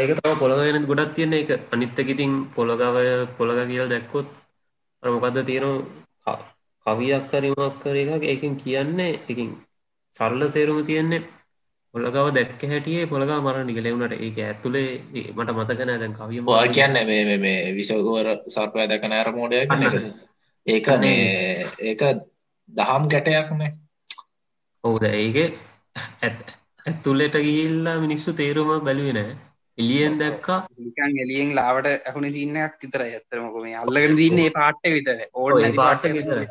ඒක තම පොළගෙන ගොඩක් තියෙන එක අනිත්තක ඉතින් පොළගවය පොළග කියල දැක්කොත් මොකක්ද තියෙන කවියක් කරීමක් කර එකක් ඒකින් කියන්නේ එකින් සරල තේරුම තියෙන්නේ පොළගව දැක්ක හැටියේ පොළගා මරණ නිගලෙවුණට ඒක ඇත්තුලේ මට මතකන දැන් කවිය කියන්න මේ විසකුවර සර්පය දැක නෑර මෝඩය ඒක මේ ඒක දහම් ගැටයක්නේ ඔවුද? ඒක ඇත්තුලට ගිල්ලා මිනිස්සු තේරුම බැලුවෙන එලියෙන් දැක්කා. නිකන් එලියෙන් ලාවට ඇහුණ සින්නයක් විතර ඇත්තරමකොම අල්ලගෙන දන්නේ පාට්ට විතර ඕ විතර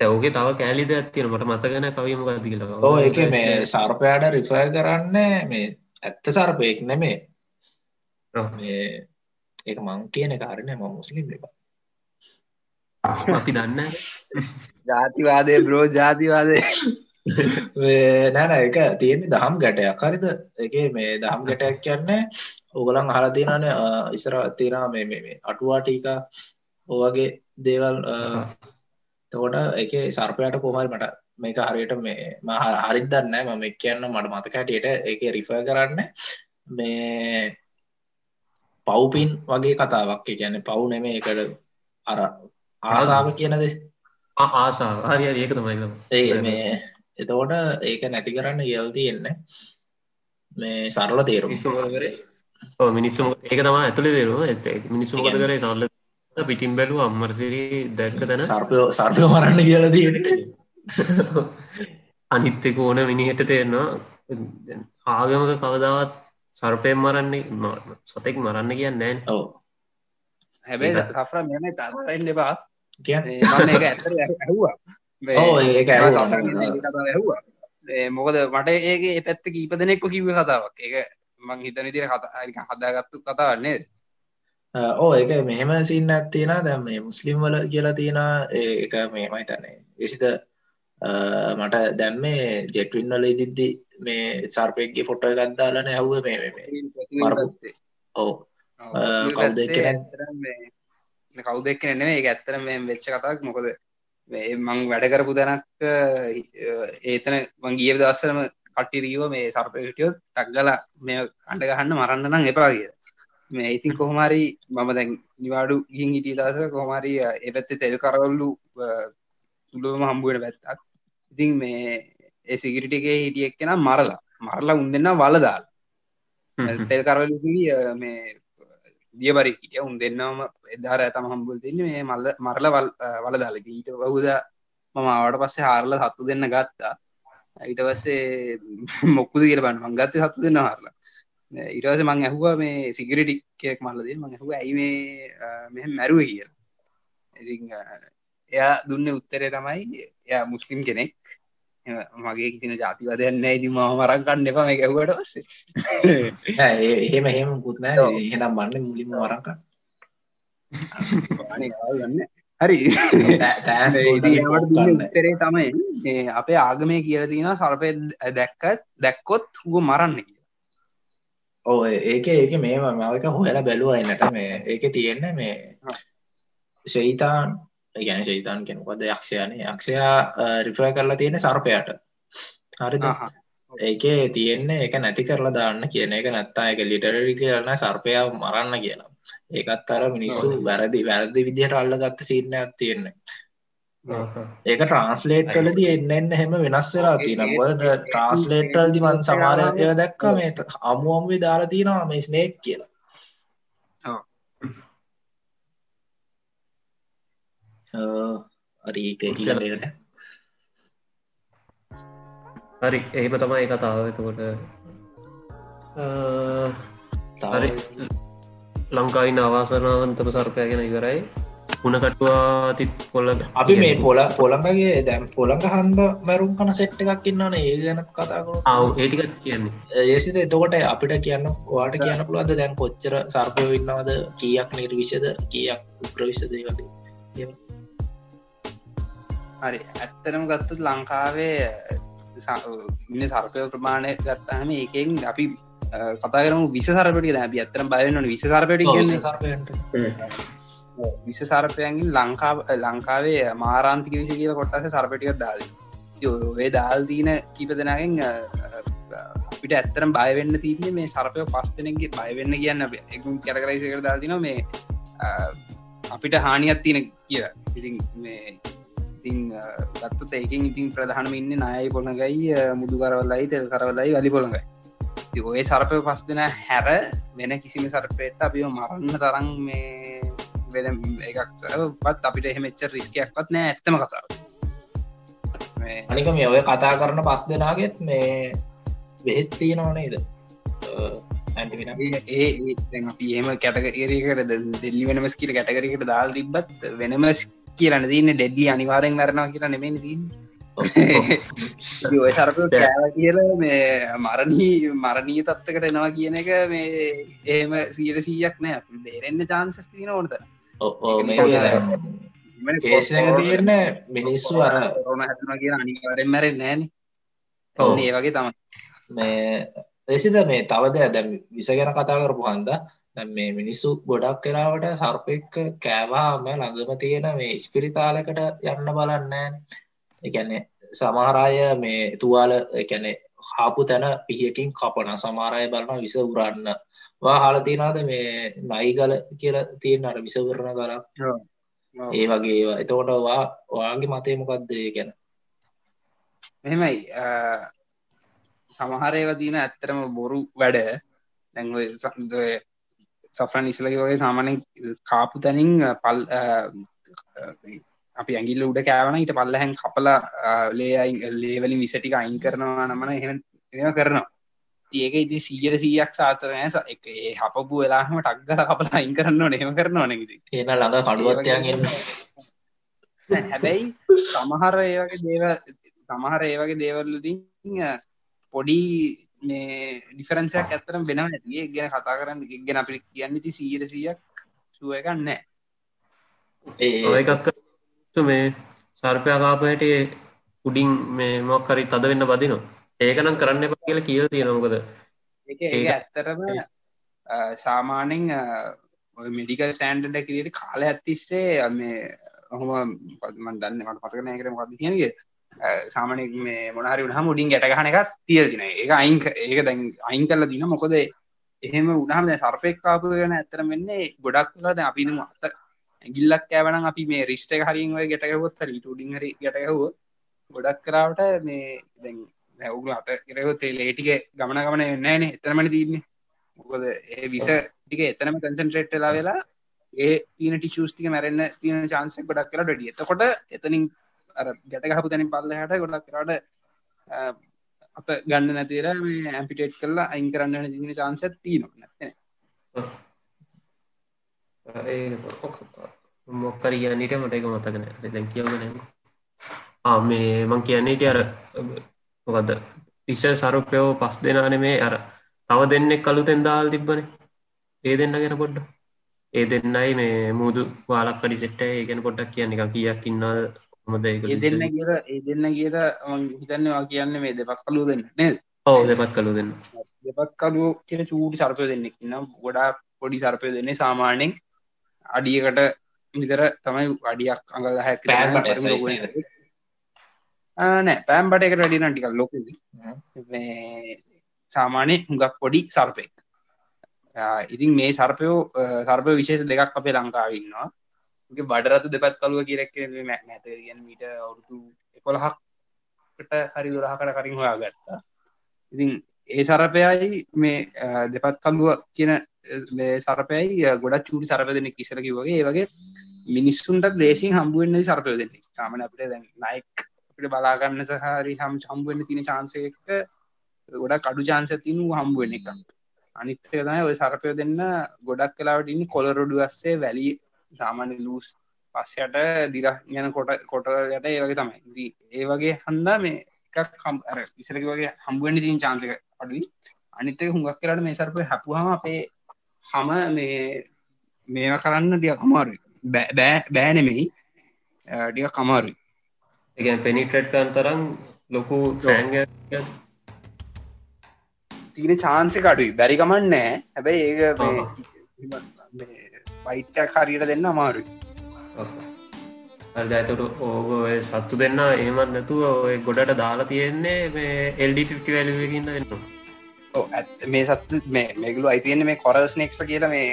ඇවගේ තව කෑලිද ඇත්තින මට මතගෙන කවීම ගති කියලා. ඕ එක මේ සර්පයාට රිෆය කරන්න මේ ඇත්ත සර්පයෙක් නෙමේ. ඒ මං කියන කාරණය ම මුස්ලිම් එක අපි දන්න ජාතිවාදය බ්‍රෝ ජාතිවාදය. නෑන එක තියෙන්නේ දහම් ගැටයක්. හරිද? එක මේ දහම් ගැටයක් කියන්නේ ඕගලන් අහලා තියෙනන ඉසර තියෙනවා මේ මේ අටුවා ටීක ඕවගේ දේවල් තකොට එක සර්පයට කොමල් මට මේක හරියට මේ මහ හරිත් දන්න මම කියන්න මට මතක හැටියට එක රිෆ කරන්න මේ පව්පින් වගේ කතාවක්. කියන්නේ පව් නෙමේ එකට අර ආසාාව කියනද ආසාාව. හරි ඒක තමයි ඒ මේ එතකොට ඒක නැති කරන්න යල් තියෙන්න මේ සරල තේරුම් මිනිස්සුම ඒක තම ඇතුළේ දේරුව ඇත මිනිස්සු මොකද කරේ? සල්ල පිටිම් බැලූ අම්මරසිරී දැක්ක තැන. සර්පයෝ සර්පය මරන්න කියලා තියෙන අනිත්තක ඕන මිනිහට තේරෙනවා. ආගමක කවදාවත් සර්පයෙන් මරන්නේ සතෙක් මරන්න කියන්න නෑ ඔව. හැබැයි සෆර මෙම තරෙන් එපා කියන්නේ ඒක ඇතර ඇහවා ඕ ඒක ඇහවා මොකද මට ඒක පැත්ත කීප දෙනෙක්ක කිව කතාවක්. ඒක මං හිතන තිර කතා හදාගත්තු කතාවන්නේ ඕ එක මෙහෙම සින්න ඇත්තියෙන දැම් මේ මුස්ලිම් වල කියලා තියෙන ඒක මේමයි තන්නේ විසිත මට දැම්මේ ජෙටවින් වල ඉදිද්දි මේ සර්පයක්ගේ ෆොට්ට ගත්දාලන ඇහුව මේ ඕ කවුද කවුදෙක් නෙේ ඒ ඇත්තර මේ වෙච්ච කතාවක්. මොකද මං වැඩ කරපු දැනක් ඒතන මංගිය දස්සරම කට්ටිරීව මේ සර්පය හිටියොත් ටක්ගල මේ අඩ ගහන්න මරන්න නම් එපා කිය මේ ඉතින් කොහොමරි මම දැන් නිවාඩු ගින් හිටිය දස කොහමරි එපැත්තේ තෙල් කරවල්ලු සුළුවම හම්බුවෙන පැත්තක්. ඉතින් මේ ඒ සිගිරිටිගේ හිටියෙක් කෙන මරලා. මරලා උන් දෙන්න වලදාල් තෙල් කරවලු මේ දියබරි හිටිය. උන් දෙන්නම එදාර ඇතම හම්බුල් දෙන්න මේ මල්ල මරල වලදාලක ඊට බහුද මම ආවට පස්සේ හාරල සත්තු දෙන්න ගත්තා. ඊට පස්සේ මොක්කුද කියල බන්න මංගත්ත සත්තු දෙන්න හරලා. ඉටස මං ඇහුවා මේ සිගරිටි කෙක් මල්ලද මං ඇහුව ඇයි මේ මෙ මැරුව? කියල. ඉති එයා දුන්න උත්තරය තමයි එයා මුස්ලිම් කෙනෙක්. මගේ තින ජාතිවදයන්න ඉති ම මරක් කන්න එපා මේ ගැවට පස්සේ. (laughs) එහෙම එහෙම පුත්නෑ එහෙනම් බන්න මුලින්ම වරකන්න ගන්න හරි. උත්තරේ තමයි අපේ ආගමය කියල තින සර්පය දැක්කත් දැක්කොත් හුව මරන්න ඕ ඒක ඒක මේම මවක හොයලා බැලුවන්නට මේ ඒක තියෙන්න මේ ශෛතාන් ගැන ශෛතාන් කෙනකොද යක්ෂයන යක්ෂයා රිෆ්‍රය කරලා තියෙන සර්පයට. හරිද? ඒකේ තියෙන්නේ එක නැති කරලා දාන්න කියන එක නැත්තා එක ලිටරරි කරන සර්පයාව මරන්න කියලා ඒකත් අර මිනිස්සු වැරදි වැරදි විදිහට අල්ල ගත්ත සිීනයක් තියෙන්නේ. ඒක ට්‍රන්ස්ලේට් කලදී එන්න එන්න හෙම වෙනස් වෙලා තියෙන මොකද ට්‍රන්ස්ලේට්වලදි මන් සමහරයක් කියලා දැක්ක මේ අමු අමුවේ දාලා තියෙනවා මේ ස්නේක් කියලා. හරි ඒක ඊළඟට හරි එහෙම තමයි කතාව. එතකොට හරි ලංකායින් අවාසනාවන්තම සර්පය ගැන ඉවරයි. උනකටවා තිත් පොල්ල අපි මේ පොල පොළඟගේ දැම් පොළඟ හන්ද මැරුම් කන සෙට් එකක් ඉන්නන ඒ ගැනත් කතාකරු අව ඒටික කියන්නේ. ඒසිද එතකොට අපිට කියන්න වාට කියන්න පුළුවද දැන් කොච්චර සර්පය ඉන්නවද? කියක් නිර්විෂද? කියක් උප්‍රවිශදය වගේ? හරි. ඇත්තරම ගත්තුත් ලංකාවේ ඉන්න සර්පය ප්‍රමාණය ගත්තහම ඒකෙන් අපි කතා කරම විස සරපටි දැබ ඇතරම් බයවන්න විස සර්පයන්ගින් ලංකාව ලංකාවේ මාරාන්තික විසි කියල කොටස සර්පටියත් දාල ඔය දාල් දීන කීප දෙනගෙන් අපිට ඇත්තරම් බයවෙන්න තියන්නේ මේ සර්පය පස්තනගේ බයවෙන්න කියන්න එකු කැරකරයිස කර දාතින මේ අපිට හානිත් තියෙන කිය ඉතින් මේ ඉතින් ගත්තු ඒකින් ඉතින් ප්‍රධානම ඉන්න නාය පොළඟයි මුදු කරවල්ලයි තෙල් කරවලයි වැලි පොළඟයි ඔය සර්පය පස් දෙන හැර වෙන කිසිම සර්පයට අපි මරන්න තරම් මේ වෙන එකක්පත් අපිට එහෙමච්ච රිස්කයක්වත් නෑ ඇත්තම කතාව. අනික මේ ඔය කතා කරන පස් දෙනාගෙත් මේ බෙහෙත් තියෙනවා නේද? ඒ අපි ඒම කැටගරකට දෙල්ලි වෙනමස් කියල කැටගරකට දාල් තිබත් වෙනමස් කියලන්න තින්න ඩෙඩ්ඩි අනිවාරෙන් වරනවා කියලා නෙමෙන තින්න ඔය සරප කෑව කියල මේ මරණී මරණී තත්වකට එනවා කියන එක මේ ඒම සීර සීයක් නෑ. බේරෙන්න්න චාන්සස් තින ඕනතර කේස තියන්න මිනිස්සු අර රෝම හැතුන කිය අනිකාරෙන් මැර නෑන. ඒ වගේ තම මේ එසිද මේ තවද දැ විස ගැන කතා කරපු හන්ද? මේ මිනිස්සු ගොඩක් කරාවට සර්පෙක්ක කෑවාම ළඟම තියෙන මේ ස්පිරිතාලකට යන්න බලන්නෑ එකැන්නේ සමහරාය මේ තුවාල එකැනෙ හාපු තැන පිහියකින් කපන සමාරය බලන විස උරන්න. වා හල තියනාද මේ නයිගල කියල තියෙන අට විසවරණ කරක් ඒ වගේ ඒවා. එතකොට වා ඔයාගේ මතය මොකක්ද ගැන? එහෙමයි. සමහරයව තියන ඇත්තරම බොරු වැඩ. දැන්ව සෆරන් ඉස්ලගේ වගේ සාමානෙන් කාපු තැනින් පල් අපි ඇගිල්ල උඩ කෑවන ඊට පල්ලහැන් කපලා ලේ ලේවලින් විසටික අයින් කරනවා නමන එහෙම කරනවා. ඒක ඉති සීජට සීයක් සාතරනෑ එක ඒ හපපු වෙලාහම ටක්ගල කපලා අයින් කරන්න නෙම කරනවා නැති එන ළඟ කඩුවත්යන්ගෙන් හැබැයි සමහර ඒවගේ දේව සමහර ඒවගේ දේවල්ලදී පොඩි මේ ඩිෆරන්සයක් ඇත්තරම් වෙන ඇතිගේ ගැන කතා කරන්න ගෙන අපි කියන්න ති සීට සියක් සුව එකන්න ඒ එකක් මේ සර්පයකාපයට උඩින් මේ මොක්කරි තද වෙන්න බදිනවා ඒකනම් කරන්න එපා කියලා කියල තියෙනමකද ඒ ඇත්තරම සාමානෙන් මෙඩිකල් ස්ටන්ඩ කිරට කාල ඇත්තිස්සේ මේ ඔහොම පදමන් දන්න මට පතකන කරම පද කියනගේ සාමන මේ මොනහරි හම උඩින් ගැටගහන එකක් තියතින ඒ අයින් ඒක දැන් අයින් කරල දින මොකොද එහෙම උනහම සර්පෙක්කාපු වෙන ඇතරම වෙන්නේ ගොඩක් ලද අපිම අත ඇගිල්ලක් ඇවන අපි මේ රිස්ට හරින් ගැටගහොත් රීට උඩින් හරි ගැටගහුව ගොඩක් කරාවට මේ දැන් නැවුගු අත කරයොත් ලේටික ගමන ගමන එන්නන එතරමට තියන්නේ. මොකද ඒ විස ටික එතනම කන්සන්ට්‍රේට්ලා වෙලා ඒ තින ටිෂස්ටික මැරෙන්න්න තියන චාන්සක් ගොඩක් කර ඩ එතකොට එතනින් අර ගැට හපු තැනින් පල්ල හට ගොඩක් කරට අත ගන්න නැතිර මේ ඇම්පිටේට් කරලා අයින් කරන්න තින චාන්ස තිීන නැන මොක්කර කියන්නට මට එක මතකන දැන් කියවගෙන මේ මං කියන්නේට අර මොකද පිෂ සරුපයෝ පස් දෙනාන මේ අර තව දෙන්නෙක් කළුතෙන් දාල් තිබ්බන. ඒ දෙන්න ගෙන පොඩ්ඩ ඒ දෙන්නයි මේ මුූදු වාලක් කඩි සෙට්ට ඒගෙන පොඩ්ඩක් කියන්න එක කියක් ඉන්නද කොමද ඒ දෙන්න කියර ඒ දෙන්න කියර හිතන්නවා කියන්න මේ දෙපක් කලු දෙන්න නේද? ඕ දෙපත් කළු දෙන්න. දෙපත් කලුව කියෙන චූටි සර්පය දෙන්නෙක් නම් ගොඩා පොඩි සර්පය දෙන්නේ සාමාන්‍යෙන් අඩියකට විතර තමයි අඩියක් අඟල හැක් නෑ. පෑම්බට එකට වැඩින ටිකල් ලොක සාමානය හුඟක් පොඩි සර්පය ඉතින් මේ සර්පයෝ සර්පය විශේෂ දෙකක් අපේ ලංකාවන්නවා බඩරතු දෙපත් කලුව කියරක් නැත කියන්න මීට අවුරුදු එකොළහක්ට හරි දුරහකට කරින් හොයා ගත්තා ඉතින් ඒ සරපයයි මේ දෙපත් කල්ලුව කියන සරපයයි ගොඩක් චූටි සරප දෙනෙ කිසරකි වගේ වගේ මිනිස්සුන්ට දේසින් හම්බුවෙන්න්න සරපය දෙන්නේ සාමන අපට දැන් නයික් අපිට බලාගන්න සහරි හම් හම්බුවෙන්න තින චාන්සයක ගොඩක් අඩු චාන්ස තිනු හම්බුවෙන එක අනිත්තය තමයි ඔය සරපය දෙන්න ගොඩක් කලාවට ඉන්න කොලරොඩු අස්සේ වැලි සාමාන්‍ය ලූස් පස්සයට දිර යන කොට කොටයට ඒ වගේ තමයි. ඒ වගේ හන්දා මේ එකක් කම් අර ඉසරක වගේ හම්බුවෙන්ඩි තින් චාන්සක අඩුයි. අනිත්තක හුඟක් කරට මේ සර්පය හැපුහම අපේ හම මේ මේවා කරන්න ටිය කමාරුයි බෑ බෑනෙමෙයි ටික කමාරුයි එක පෙනිටට් කන් තරම් ලොකු ්‍රෑන්ග තියන චාන්සක අඩුයි. බැරිකමන්නෑ හැබැයි ඒ පයිට්ටක් හරියට දෙන්න අමාරුයි. ඇතුට ඕග සත්තු දෙන්න ඒමත් නැතුව ඔය ගොඩට දාලා තියෙන්නේ මේ එල්ඩි වැලුවකින්න එන්න මේ සත්තු මේ මෙගලු අයිතියන්න මේ කොරස් නෙක්ට කියලා මේ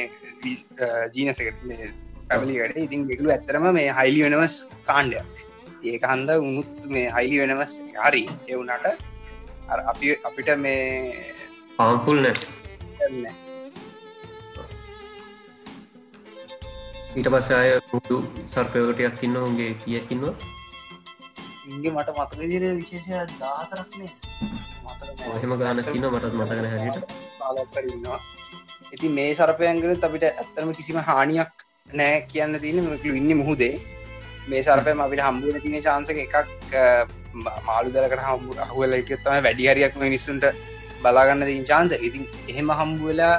ජීනසකට පැමලිකට ඉතින් ගෙගලු ඇත්තරම මේ හයිලි වෙනවස් කාණ්ඩයක්. ඒක හන්ද උනුත් මේ හයිලි වෙනවස් හරි. එවුනට අපි අපිට මේ පාම්ෆුල් නෑ. ඊට පස්ස අය මුදු සර්පයෝටයක් ඉන්න උන්ගේ කියකින්නවා ඉගේ මට මතක දිර විශේෂ දාතරක්නේ එහෙම ගානකින්න මටත් මතකන හැට ඉති මේ සරපයන්ගර අපිට ඇත්තරම කිසිම හානියක් නෑ කියන්න තියන මකලු ඉන්න මුහුදේ. මේ සරපයම අපිට හම්බුවන තින චාන්සක එකක් මාළු දරකට හම්බු අහුවල එකත්තම වැඩිහරයක් මිනිස්සුන්ට බලාගන්න දී චාන්ස ඉතින් එහෙම හම්බුවෙලා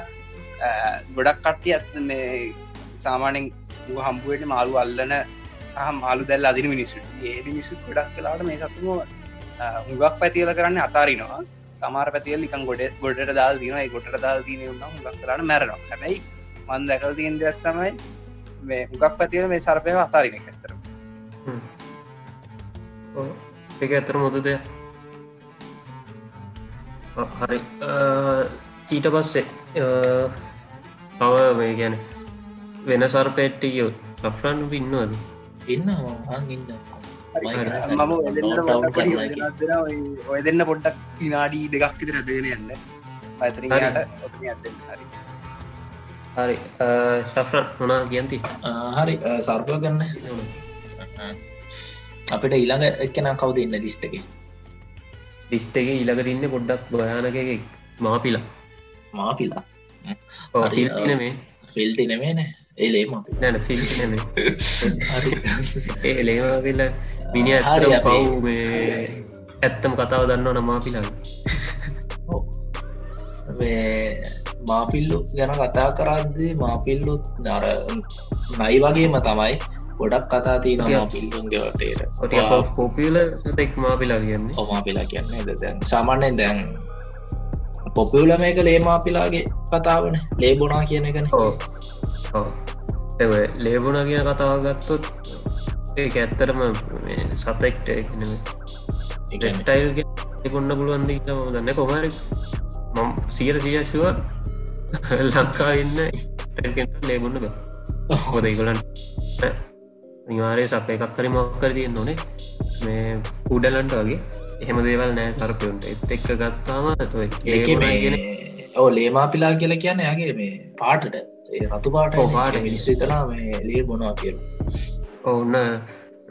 ගොඩක් කට්ටිය ඇත් මේ සාමානෙන් හම්බුවට මාළු අල්ලන සහ මාළු දැල් අදින මිනිස්සු. ඒ මිනිස්සු ගොඩක් කලාට මේ සතුම හුඟක් පැතිල කරන්න අතාරිනවා. සමාර පැතිල් ලිකන් ගොඩ ගොඩට දාල් දින ගොට දාල් දීන හුඟක් කරන්න මැරනවා. හැබැයි මන් දැකල් තියෙන් දෙයක් තමයි මේ හුඟක් පැතිල මේ සරපය අතාරින ඇතර එක ඇතර මොද දෙයක්. හරි. ඊට පස්සේ තව මේ ගැන වෙන සර්පෙට්ටියෝ සෆ්‍රන් ඉන්නවද? ඉන්න ඉන්න ඔය දෙන්න පොඩ්ඩක් විනාඩී දෙකක් ඉදිර දෙන යන්න. පතරට හරි. හරි. ශෆ්‍රන් මොනා කියන්ති? හරි. සර්පය ගන්න අපිට ඊළඟ එක්කෙන කවුද ඉන්න ලිස්ට එක? ලිස්ට එක ඊළඟට ඉන්න පොඩ්ඩක් භයානක මාපිලා. මාපිලා? මේ ෆිල්ටි නෙමේ නෑ එලේම නැන ෆිල් ඒ ලේමවිල්ල මිනි අතර පව් ඇත්තම කතාව දන්නවා නමා පිලා මාපිල්ලු ගැන කතා කරද්දී මාපිල්ලුත් නර නයි වගේම තමයි ගොඩක් කතා තියන මාපිල්ලුන්ගේ වටේට පොපිල සතෙක් මාපිලා කියන්නේ ඔමා පිලා කියන්නේ දැන් සාමාන්‍යයෙන් දැන් පොපියුල මේක ලේමාපිලාගේ කතාවන ලේබොනා කියන එකන ලේබුණ කියන කතාව ගත්තොත් ඒ ඇත්තරම සතෙක්ට ටයිල් ගොන්න පුළුවන්ද දන්න කොමරි මම් සියට සියශුව (laughs) ලංකා ඉන්න ලේබුන්න හොද ඉගලන් නිවාරය සප එකක් කරි මොක්කර තියෙන් නොනේ මේ උඩලන්ට වගේ. එහෙම දේවල් නෑ සරපයුන්ට. එත් එක්ක ගත්තාම ඒ ඕ ලේමාපිලා කියලා කියන්න යාගේ මේ පාටට රතු පාට මිනිස් විතනා මේ ලේ බොනවා කියරු ඔවන්න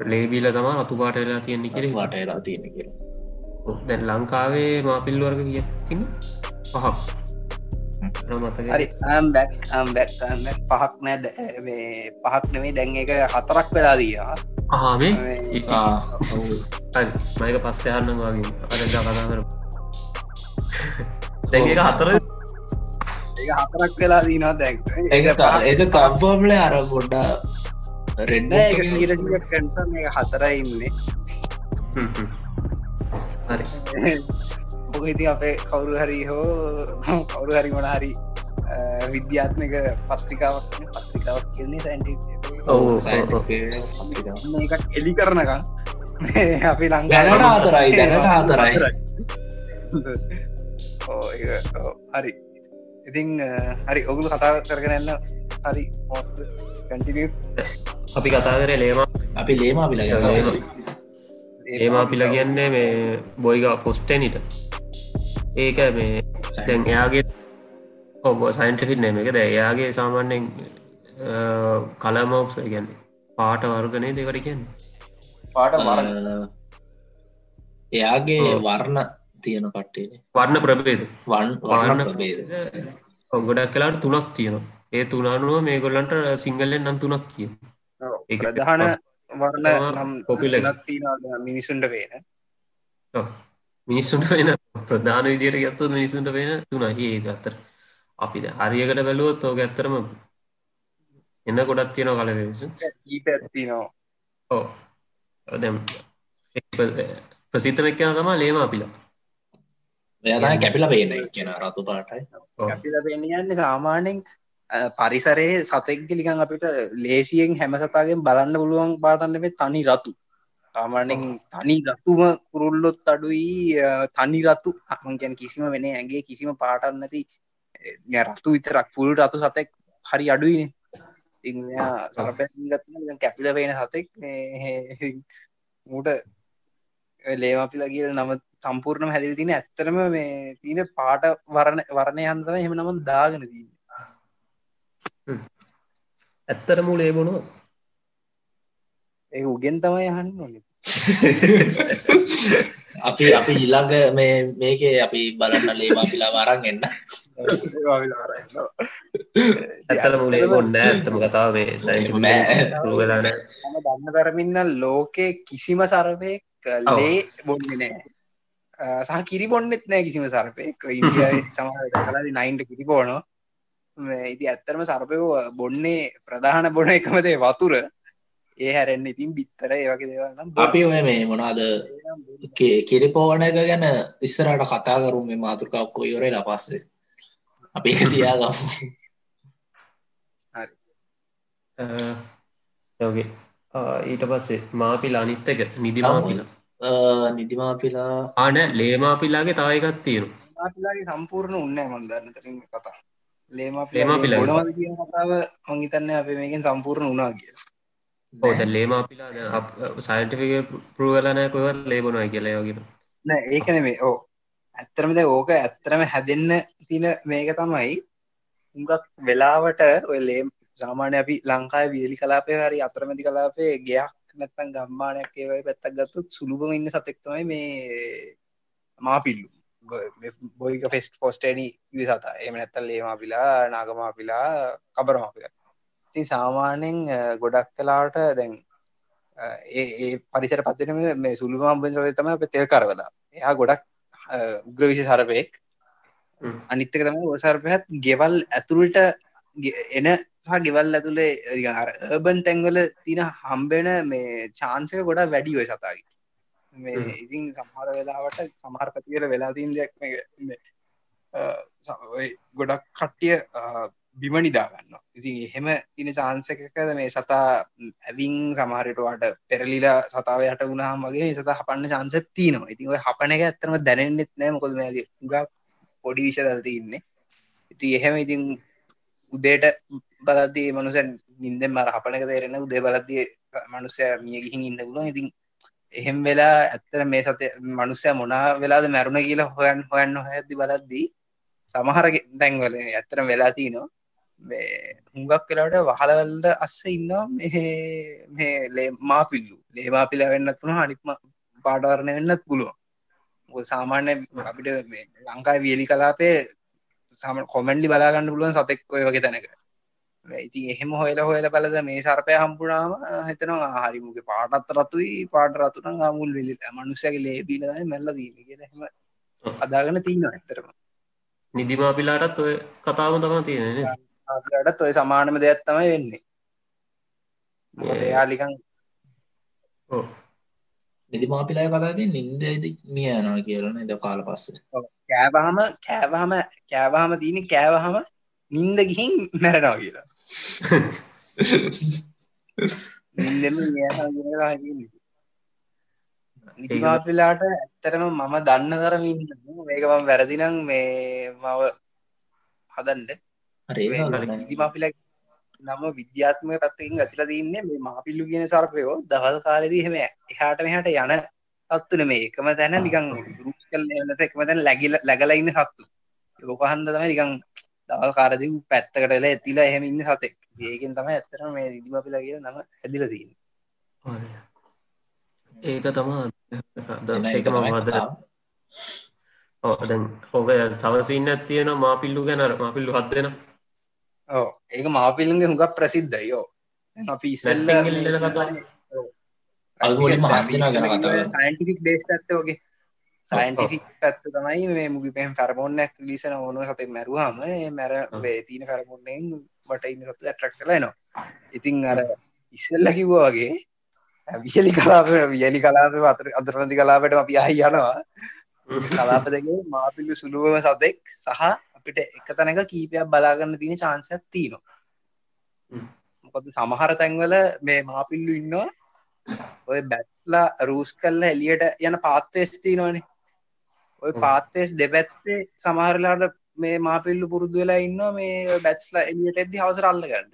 ලේබිල තම රතු පාට වෙලා තියෙන්නේ කෙ වාට වෙලා තියෙන කිය දැන් ලංකාවේ මාපිල් වර්ග කියකින් පහක්. පහක් නෑ මේ පහක් නෙමේ දැන් එක හතරක් වෙලා දීවා ආමේ මයක පස්සයන්න වගේ. අර කතා කර (laughs) දැන් එක හතර හතරක් වෙලා දීනවා දැන්. ඒක කම්පර්ම්ල අර පොඩ්ඩා රෙඩ් ඒක කන්ෆර්ම් එක හතරයි ඉන්නේ. හ්ම් හ්ම්. හරි. ඔක ඉතින් අපේ කවුරු හරි හෝ කවුරු හරි මොන හරි විද්‍යාත්මක පත්‍රිකාවක් පත්‍රිකාවක් කියන්නේ සැන්ටි එලි කරනකම් මේ අපි ලංකාව දැනට හතරයි දැනට ඔව්. හරි ඉතින් අ, හරි ඔගුළු කතා කරගෙනන්න හරි කැටිය අපි කතා කරේ ලේම. අපි ලේම අපිල ඒමා පිල කියන්නේ මේ බොයිග පොස්ටනිට. ඒක මේ දැන් එයාගේ ඔබ සයින්ටිෆිට නම එක. ද එයාගේ සාමාන්‍යෙන් කලමෝක්ස ගැන්න පාට වර්ගනය දෙකට කියන්න? පාට මරණ එයාගේ. වර්ණ තියෙන කට්ටේ වර්ණ ප්‍රබේද වන් වර්ණ ප්‍රබේද ඔගොඩක් කලාට තුනක් තියෙනවා. ඒ තුනානුව මේ ගොල්ලන්ට සිංහලෙන් නම් තුනක් කිය ඒක ප්‍රධාන වර්ණ නම් තියෙනවා මිනිසුන්ට පේන. මිනිස්සුන්ට වෙන ප්‍රධාන විදියට ගත්තු මිනිසුන්ට වෙන තුනයි ඒ අත්තර අපිද හරියකට බැලුවොත් ඕක ඇත්තරම එන්න ගොඩත් තියෙන කලදස ඊට ඇත්තිනවා ඕ දැම් ප්‍රසිතම එක්කන තමා ලේම අපිලා එයාතයි කැපිල පේන කියන රතු පාටයි. අපිල පෙන්න්නේ සාමාන්‍යෙන් අ, පරිසරයේ සතෙක්ගලිකන් අපිට ලේසියෙන් හැම සතාගෙන් බලන්න පුළුවන් පාටන්නේ තනි රතු. සාමාන්‍යෙන් තනි රතුම කුරුල්ලොත් අඩුයි තනි රතු. තමන් ගැන කිසිම වෙන ඇගේ කිසිම පාටන් නැති අ, රස්තු විතරක්. පුල් රතු සතෙක් හරි අඩුයිනේ. සරපැගත් කැපිල පේන සතෙක්. මූට ලේමපිලා කියල නම සම්පූර්ණම හැදිල් තින ඇත්තරම මේ තියන පාට වරණ වරණය හන්තම එහෙම නම දාගෙන දී ඇත්තරම ලේබුණු ඒ උගෙන් තමයි යහන්න ඕන. (laughs) අපි අපි ඊළඟ මේ මේකේ අපි බලන්න ලේම අපිලා වරන් එන්න. ඇත්තර මුලේ ඔන්න ඇත්තම කතාව මේ ම දන්න කරමින්න ලෝකේ කිසිම සරපයෙක් ඔව්. ලේ බොන්න නෑ. සහ කිරි බොන්නෙත් නෑ කිසිම සරපයෙක්. කලදි (laughs) නයින්ට කිරි බෝනෝ ඉති ඇත්තරම සරපයෝ බොන්නේ ප්‍රධාන බොන එකමදේ වතුර. ඒ හැරෙන්න්න ඉතින් බිත්තර ඒවගේ දේවල්නම් අපි ඔය මේ මොනාද කිරිපෝවන එක ගැන ඉස්සරට කතා කරු මේ මාතෘකාක්කෝ යොරේ ලපස්සේ අපි එක තියාගමු. යෝගේ ඊට පස්සේ මාපිලා අනිත් එක නිදිමාපිලා නිදිමාපිලා ආන ලේමාපිලාගේ තවයිකත් තියෙන මාපිලාගේ සම්පූර්ණ උන්න මන්දන්න තරින් කතා. ලේමාපිලා. කතාව මංහිතන්න අප මේකින් සම්පූර්ණ උනා කිය ඕත ලේමාපිලා සයින්ටික පරුවලනෑ කොවත් ලේබුණයි කියලා යෝගෙන නෑ ඒකන මේ ඕ ඇත්තරමද ඕක ඇත්තරම හැදෙන්න තින මේක තමයි. උගක් වෙලාවට ඔය ලේම් සාමාන්‍ය අපි ලංකායි වියලි කලාපය හරි අතරමැති කලාපේ ගයක් නැත්තන් ගම්මානයක් ඒවයි පැත්තක් ගත්තුත් සුළුබම ඉන්න සතෙක්තමයි මේ මාපිල්ලු. බොයික ෆෙස්ට පොස්ටේනි විසතා එම නැත්තල් ලේමාපිලා නාගමාපිලා කබරමාපිලා ඉතින් සාමාන්‍යෙන් ගොඩක් කලාට දැන් ඒ පරිසර පත්තිනම මේ සුළුමම්බෙන් සත තම අප තෙල් කරවලා. එයා ගොඩක් උග්‍රවිශ සරපයෙක්. අනිත්තක තම ඔසර්පයත් ගෙවල් ඇතුළට එන සහ ගෙවල් ඇතුළේ ඒබන් තැන්වල තින හම්බෙන මේ චාන්සක ගොඩ වැඩි ඔය සතාගේ. මේ. ඉතින් සමහර වෙලාවට සමහර පැතිවල වෙලාතිීන් දෙයක් ගොඩක් කට්ටිය බිම නිදාගන්න ඉතින් එහෙම තින චාන්සකද මේ සතා ඇවිං සමහරටවාට පෙරලිලා සතාව යට වුණහම වගේ සතා හපන්න චාන්සත් තියනවා. ඉතින් ඔය හපන එක ඇත්තනම දැනෙන්න්නෙත් නෑ. මොකොද මේගේ ගක් පොඩි විෂ දල්ති ඉන්න ඉති එහෙම ඉතින් උදේට බලද්දී මනුසන් නින්දෙන් මර හපනක තේරෙන උදේ බලද්දිය මනුස්සය මිය ගිහින් ඉන්න පුළුවන්. ඉතින් එහෙම වෙලා ඇත්තර මේ සත මනුස්සය මොනා වෙලාද මැරුණ කියලා හොයන් හොයන්න හැදදි බලද්දී සමහර දැන්වල ඇත්තරම් වෙලා තියනවා මේ හුඟක් වෙලාට වහලවල්ට අස්ස ඉන්නවා මේ මේ ලේ මාපිල්ලු. ලේමාපිල වෙන්නත් වුණ අනික්ම පාටවරණය වෙන්නත් පුළුවන්. මොකද සාමාන්‍ය අපිට මේ ලංකායි වියලි කලාපේ සම කොමෙන්ඩි බලාගන්න පුළුවන් සතෙක් ඔය වගේ තැනක. ඉතින් එහෙම හොයල හොයල බලද මේ සර්පය හම්පුනාම හිතනවා හරිමුගේ පාටත් රතුයි පාට රතුන මුල් වෙලි මනුෂ්‍යගේ ලේබිලයි මැල්ල දීම කියහෙම අදාගන්න තිීන්න ඇතරම නිදිමාපිලාටත් ඔය කතාව තම තියෙන අටත් ඔය සමානම දෙයක් තමයි වෙන්නේ. මොකද එයාලිකන් නිදිමාපිලාය කතාති නින්දද මිය යනවා කියලන ද කාල පස්ස? කෑවාහම කෑවාහම කෑවාහම තියන කෑවහම නින්ද ගිහින් මැරෙනවා කියලා නිදිමාපිලාට ඇත්තරම මම දන්න තරම මේකම වැරදිනම් මේ මව හදන්ඩ නිදිමාපිලා නම විද්‍යාත්මක පැත්තකින් ගතිල තින්නේ මේ මාපිල්ලු කියන සර්පයෝ දවල් කාලෙදී හෙම එහාට මෙහට යන සත්තුන මේ එකම තැන නිකං ගරුප් කල් එකම තැන läගිල läගලඉන්න සත්තු. ලෝකහන්ද තම නිකං දවල් කාරදි පැත්තකටල ඇතිලා එහෙම ඉන්න සතෙක්. ඒකෙන් තමයි ඇත්තරම මේ දිදිමපිලා කිය නම ඇදිල තින්න ඒක තමා ඕදැන් හෝක තවසින්න තියෙන මාපිල්ලු ගැනර මාපිල්ලු හත් දෙෙන ඕ ඒක මාපිල්ලගේ හුඟක් ප්‍රසිද්ධයෝ අපි ඉසල්ල සයින්ටික් බේස් ඇත්ත වගේ සයින්ටිෆික් පැත්ත තමයි මේ මුගි පෙන් ෆැරමෝන්නක් ලිසන ඕන සතේ මැරුවහම මැර වේතින කරමුන්නෙන් බට ඉන්න සතු ඇට්‍රක් කලනවා ඉතිං අර ඉස්සල්ල කිව්වා වගේ විශලි කලාප වියලි කලාප අතර අදරනති කලාපට අපි අහි යනවා. කලාප දෙගේ මාපිල්ලු සුළුවම සතෙක් සහ අපිට එක තැනක කීපයක් බලාගන්න තියෙන චාන්සයක් තියනවා. මොකද සමහර තැන්වල මේ මාපිල්ලු ඉන්නවා. ඔය බැට්ලා රූස් කල්ල එලියට යන පාත්තේස්ති නොනේ ඔය පාත්තේස් දෙපැත්තේ සමහරලාට මේ මාපිල්ලු පුරුදු වෙලා ඉන්න මේ බැච්ලා එලියට එද්දි හවසර අල්ල ගන්න.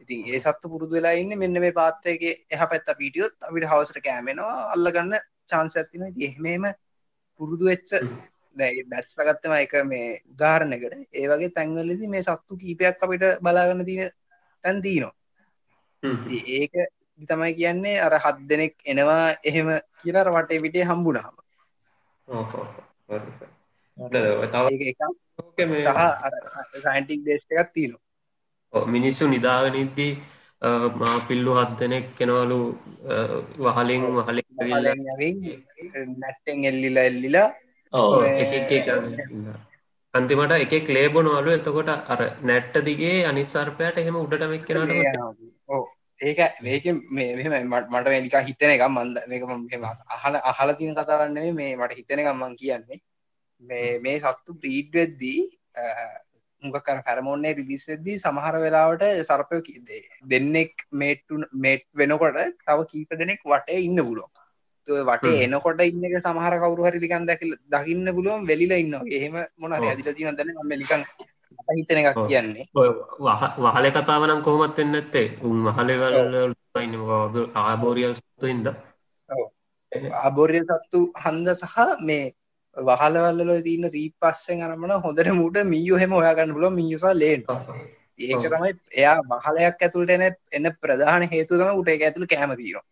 ඉතින් ඒ සත්තු පුරුදු වෙලා ඉන්න මෙන්න මේ පාත්තයගේ එහ පැත්ත පිටියොත් අපිට හවසට කෑමෙනවා අල්ලගන්න චාන්ස ඇතින ති එහෙමම පුරුදු වෙච්ච දැයි බැත්ස්ල ගත්තම එක මේ උදාහරණකට ඒ වගේ තැන්වලදි මේ සත්තු කීපයක් අපිට බලාගන්න තියෙන තැන් දීනවා ඒක තමයි කියන්නේ අර හත් දෙනෙක් එනවා එහෙම කියනර වටේ පිටේ හම්බුනාම සහ සයින්ටික් දේශ් එකක් තියනවා. මිනිස්සු නිදාගනිද්දී මා පිල්ලු හත් දෙනෙක් කෙනවලු වහලින් වහලින් නැට්ටෙන් එල්ලිලා එල්ලිලා. අන්තිමට එක ලේබොනවලු එතකොට අර නැට්ට දිගේ අනිත් සර්පයට එහෙම උඩටමක් කෙනට ඒක මේක මේ මට නික හිතන එක මන්ද මේක අහල අහල තින කතාවන්නේ මේ මට හිතන එකම්මන් කියන්නේ. මේ මේ සත්තු ප්‍රීඩ් වෙද්දී උඟකර පැරමෝන්නේ රිලිස් වෙද්දී සමහර වෙලාවට සර්පය දෙන්නෙක් මේට්ටු මේට් වෙනකොට තව කීප දෙනෙක් වටේ ඉන්න පුලුවන් වටේ එනකොට ඉන්න එක සමහර කවරු හරි ලිකන් දැක දකින්න පුළුවන් වෙලිලා ඉන්න එහෙම මොන ඇදිල තින දන්න ම ලිකන් හිතන එකක් කියන්නේ. වහල කතාවනම් කොහොමත් වෙන්න ඇත්තේ උන් වහලවල ඉන්න ආබෝරියල් සතු හින්ද. ආබෝරිය සත්තු හන්ද සහ මේ වහලවල්ල තින්න රීපස්සෙන් අරමන හොඳට මුට මියෝ හෙම ඔයාගන්න පුල මියසා ලේන්. ඒක තමයි එයා වහලයක් ඇතුළට එන එන්න ප්‍රධාන හේතු තම උට එක ඇතුළ කෑමතිීනවා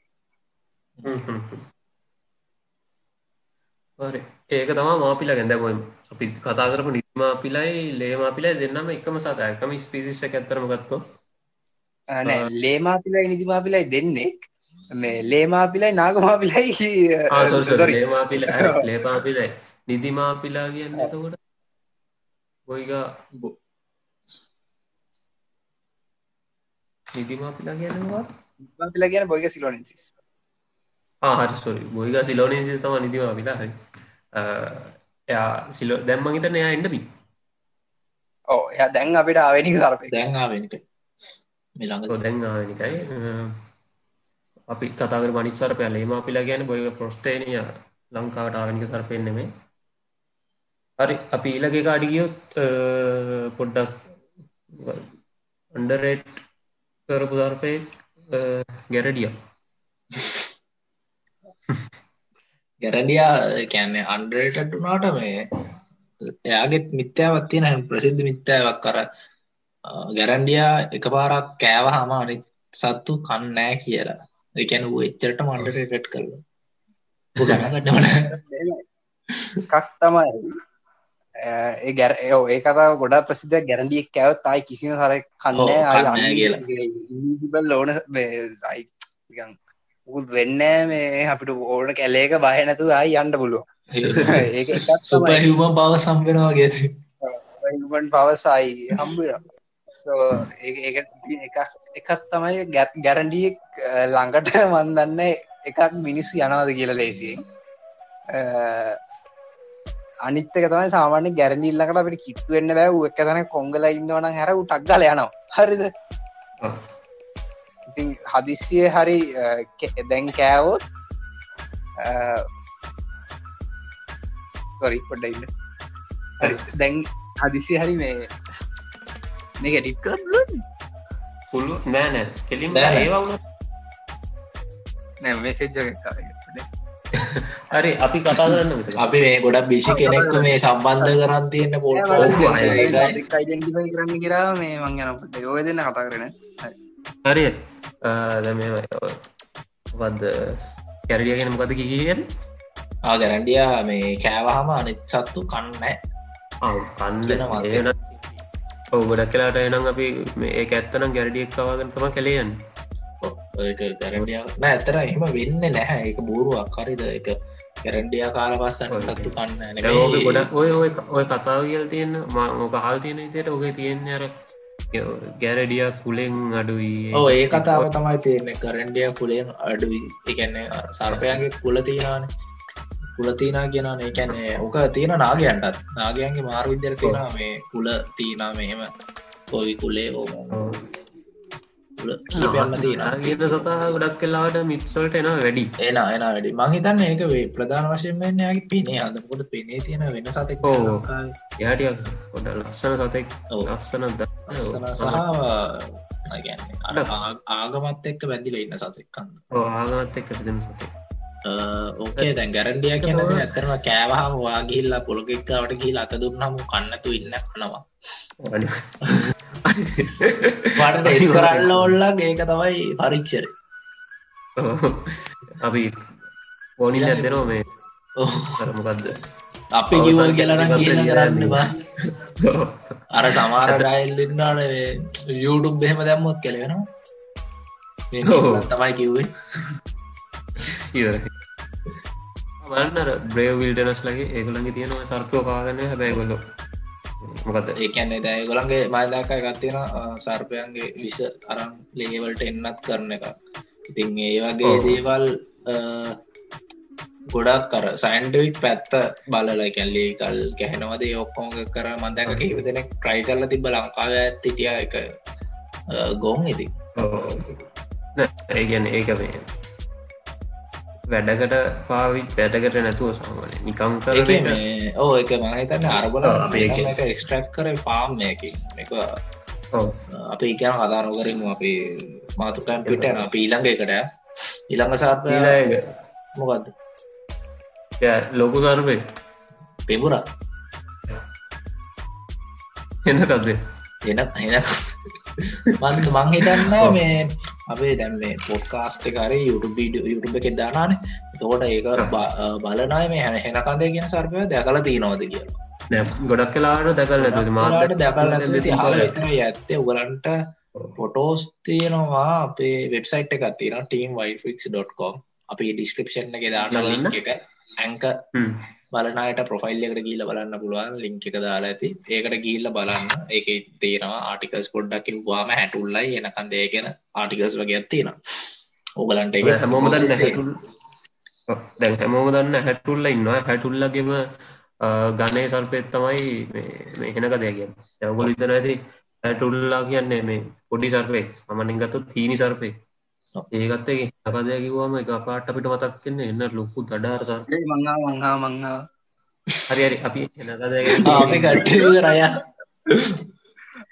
ඒක තමා මාපිලා ගැඳැමම අපි කතා කරපු නිමාපිලයි ලේමාපිලයි දෙන්නම එකම සතයකම ස්පිසිස්ස ඇත්තරම ගත්තෝ ලේමාපිලයි නිදිමාපිලයි දෙන්නෙක් මේ ලේමාපිලයි නාගමාපිලයි ලේමාපිල ලේපාපිලයි නිදිමාපිලා කියන්න එතකොට? බොයිගා නිදිමාපිලා කියන්නවා පිලා කියන බොයිග සිලෝනසිස් හරි සොරි බොයිග සිලෝනසිස් තම නිදිමාපිලා හරි එයා සිලෝ දැම්ම හිතන එයා එන්නබි ඕ එය දැන් අපිට ආවෙනික සරපය දැන්ආවෙනට දැන් ආවෙනිකයි අපි කතාකර මනිස්සර පැලේම අපිලා ගැන බොය ප්‍රස්ටේනය ලංකාවට ආවනික සරපෙන්නෙමේ හරි අපි ඊලගේ කාඩිගියොත් පොඩ්ඩක් අන්ඩරේට් කරපු දර්පය ගැරඩිය (laughs) ගැරඩියා කැන්නේ අන්ඩරේටට වනාට මේ එයාගෙත් මිත්‍යාවත් තියෙන හැම ප්‍රසිද්ධ මිත්‍යාවක් කර ගැරන්ඩියා එක පාරක් කෑව හම අනිත් සත්තු කන්නෑ කියලා. එකැන වූ එච්චරට මන්ඩරේට් කරල එකක් තමයි ඒ ගැර ඒෝ ඒ කතාව ගොඩා ප්‍රසිද්ධ ගැරඩියක් කැවත් අයි කිසිම සර කන්න කියලා. ලෝන සයි උත් වෙන්න මේ අපිට ඕන කැලේක බය නැතු අයි යන්න පුළුව ඒ සුපහිම බව සම්බෙනවා ගෙති න් පවසයි හම්බ එක එකක් තමයි ගැත් ගැරන්ඩියෙක් ළඟට මන්දන්න එකක් මිනිස්සු යනවාද කියල ලේසියෙන්. අනිත්තක තමයි සාමාන්‍ය ගැරනිල්ලකට අපට කිට්ටුවෙන්න්න බැව් එක තන කොංගල ඉන්නවන හැර ටක්ගල යනවා. හරිද ඉතින් හදිස්සිය හරි දැන් කෑවෝත් සොරි පොඩ්ඩ ඉන්න. දැන් හදිසි හරි මේ මේ ගෙඩික් කර පුළු නෑනෑ කෙලින් නෑ, නෑ. ඒවුන නෑ මෙසෙජ්ජ හරි අපි කතා කරන්න අපි මේ ගොඩක් බිසි කෙනෙක්ව මේ සම්බන්ධ කරන් පොට යිඩෙන්ටිෆයි කරන්න කියලා මේ මං යනපට යෝය දෙන්න කතා කරන හරි දැම වද කැරඩියගෙන මොකද කිහිර ගැරන්ඩියා මේ කෑවහම අනිත් සත්තු කන්න. කන්න. ඒන ඔව ගොඩක් කලාට එනම් අපි මේ ඇත්තනම් ගැරඩියක් කවාගෙන තම කළයන් ගැරන්ඩිය නෑ ඇතර එහෙම වෙන්න නැහැ. එක බෝරුවක්. කරරිද එක ගැරන්ඩිය කාල පස්සන්න සත්තු කන්න ගොඩක් ඔය ඔය ඔය කතාව කියල් තියෙන මොක හල් තියෙන විතයට ඔක තියෙන අර ගැරඩිය කුලෙන් අඩුයි. ඕ ඒ කතාව තමයි තියෙන කරන්ඩිය කුලෙන් අඩුවි එකන්නේ සර්පයන්ගේ කුල තියනාන කුලතිනා කියනන ඒකැන්නේ ඕක තියෙන නාගයන්ටත්. නාගයන්ගේ මාර විද්‍යර තියෙන මේ කුල තිීනා මෙහෙම. පොවි කුලේ ඕ කුල තියෙන ගීත සතා ගොඩක් කලාට මිත්සල්ට එන වැඩි. එන එන වැඩි. මහිතන්න ඒක වේ ප්‍රධාන වශයෙන් වෙන්නයාගේ පිනේ. අදකොද පෙනේ තියෙන වෙන සතෙක්. යාටියක් ගොඩ ලස්සන සතෙක්. ලස්සන ලස්සන සහ ආ- ආගමත් එක්ක බැඳිල ඉන්න සතෙක්කන්න ආගමත් එක් පිදම සතේ ඕකේ දැන් ගැරන්ඩිය කියන ඇතරම කෑවහම වාගිල්ලා පොළොගෙක්කාවට ගිල් අත දුන්නම කන්නතු ඉන්න කනවා. පට එස් කරන්න ඔල්ලක් ඒක තමයි පරික්ෂර අපි පෝනිල් ඇදෙනවා මේ? කරමකක්ද අපි කිව කියලන කියල කරන්න බා අර සමාර ඩයිල්ලන්නාට යුටුබ් බෙහෙම දැම්මොත් කෙලෙනවා ඔව්. තමයි කිව්වේ වන්නර බ්‍රේව් විල්ටනස් ලගේ ඒගොලගේ තියෙනවා සර්පයෝ කාගන්න හැබැයිගොල්ලො මොකද ඒකන්නේ දැ ගොළන්ගේ මල්දාකයි ගත්තියෙන සර්පයන්ගේ විස අරම් ලේවල්ට එන්නත් කරන එක ඉතින් ඒ වගේ. දේවල් ගොඩක් කර සයින්ඩවික් පැත්ත බලල කැල්ලේ කල් ගැහෙනවද ඔක්කෝග කර මන්දක කිව දෙනෙක් ට්‍රයි කරල තිබ ලංකාව ඇත්තිතිය එක ගොන් ඉති ඒගැන ඒක මේ වැඩකට පාවි වැඩකට නැතුව සාමානය නිකම් කර ඕ එක. මහිතන්න අරබල එක්ස්ට්‍රක් කර පාම් එක. එක අප ඉකන කතා නොකරමු අපි මාතුකම් පිට අප ඊළඟ එකට. ඊළඟ සාප මොකක්ද ලොකු සර්පය පෙමුරා එන්නකක්ද එන එන. මන්ත මං හිතන්න මේ අපේ දැන් මේ පොඩ්කාස්ට කර යුටුබ යුටුබ එකෙ දානාන තෝට ඒක බලනයි මේ හැන හෙනකන්දේ කියෙන සර්පය දැකල තියනවද කියලා. ගොඩක් කලාට දැකල් මාට දැකල් ඇත්තේ උගලන්ට පොටෝස් තියෙනවා අපේ වෙබ්සයිට් එකක් තියෙන ටීම් වයිෆික්ස්.කොම් අපි ඩිස්ක්‍රපෂන් එක දාන්න. ලින්ක් එක ඇංක බලනයට ප්‍රොෆයිල් එකට ගීල බලන්න පුළුවන් ලිංක එක දාලා ඇති. ඒකට ගිල්ල බලන්න. ඒක තියෙනවා ආටිකස් පොඩ්ඩකින් වාම හැටුල්ලයි එනකන් දේගෙන ආටිකස් වගේ තියෙන ඕගලන්ට හැමෝම දන්න දැන් හැමෝම දන්න හැටුල්ල ඉන්නවා. හැටුල්ලගේම ගණය සල්පෙත් තමයි මෙහෙනක දෙයගෙන් යවගොල ඉතන ඇති හැටුල්ලා කියන්නේ මේ පොඩි සර්පේ සමනින් ගත්තු තීනි සර්පේ ඔව්. ඒකත්තේ අපදය කිවම එක පාට අපිට මතක් කන්නේ එන්න ලොකු දඩාර සර්. මංහා මංහා මංහා හරි හරි. අපි (laughs) අපි කට්ටිය රය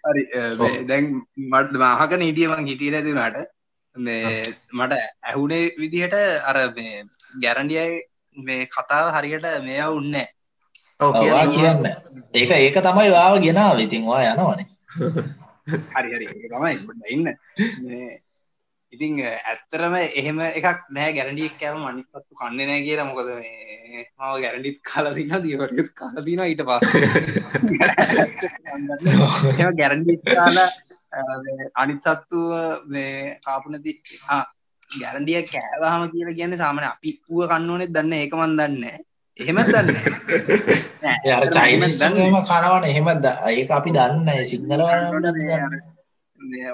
හරි මේ දැන් මට මහකන හිටියමං හිටිය නැතිනට මේ මට ඇහුනේ විදිහට අර මේ ගැරන්ඩියයි මේ කතාව හරියට මෙයා උන්න ඔවා කියන්න ඒක ඒක තමයි වාව ගෙනාව. ඉතින්වා යනවනේ. (laughs) හරි හරි. ඒක තමයි. ඉන්න. මේ ඉතිං ඇත්තරම එහෙම එකක් නෑ. ගැරඩියක් කෑම මනිපත්තු කන්න නෑ කියලා. මොකද මේ මාව ගැරඩිත් කාලදින්න දීවරයුත් කාලදින ඊට පස් (laughs) ගැරඩි කාලා අනිත් සත්තු මේ කාපනති ගැරඩිය කෑවාහම කියලා කියන්න සාමන අපි වුව කන්න ඕනෙත් දන්න ඒකමන් දන්න එහෙමත් දන්න චයිනස් දන්නම කනවන. එහෙමත් ඒක අපි දන්න සිංහල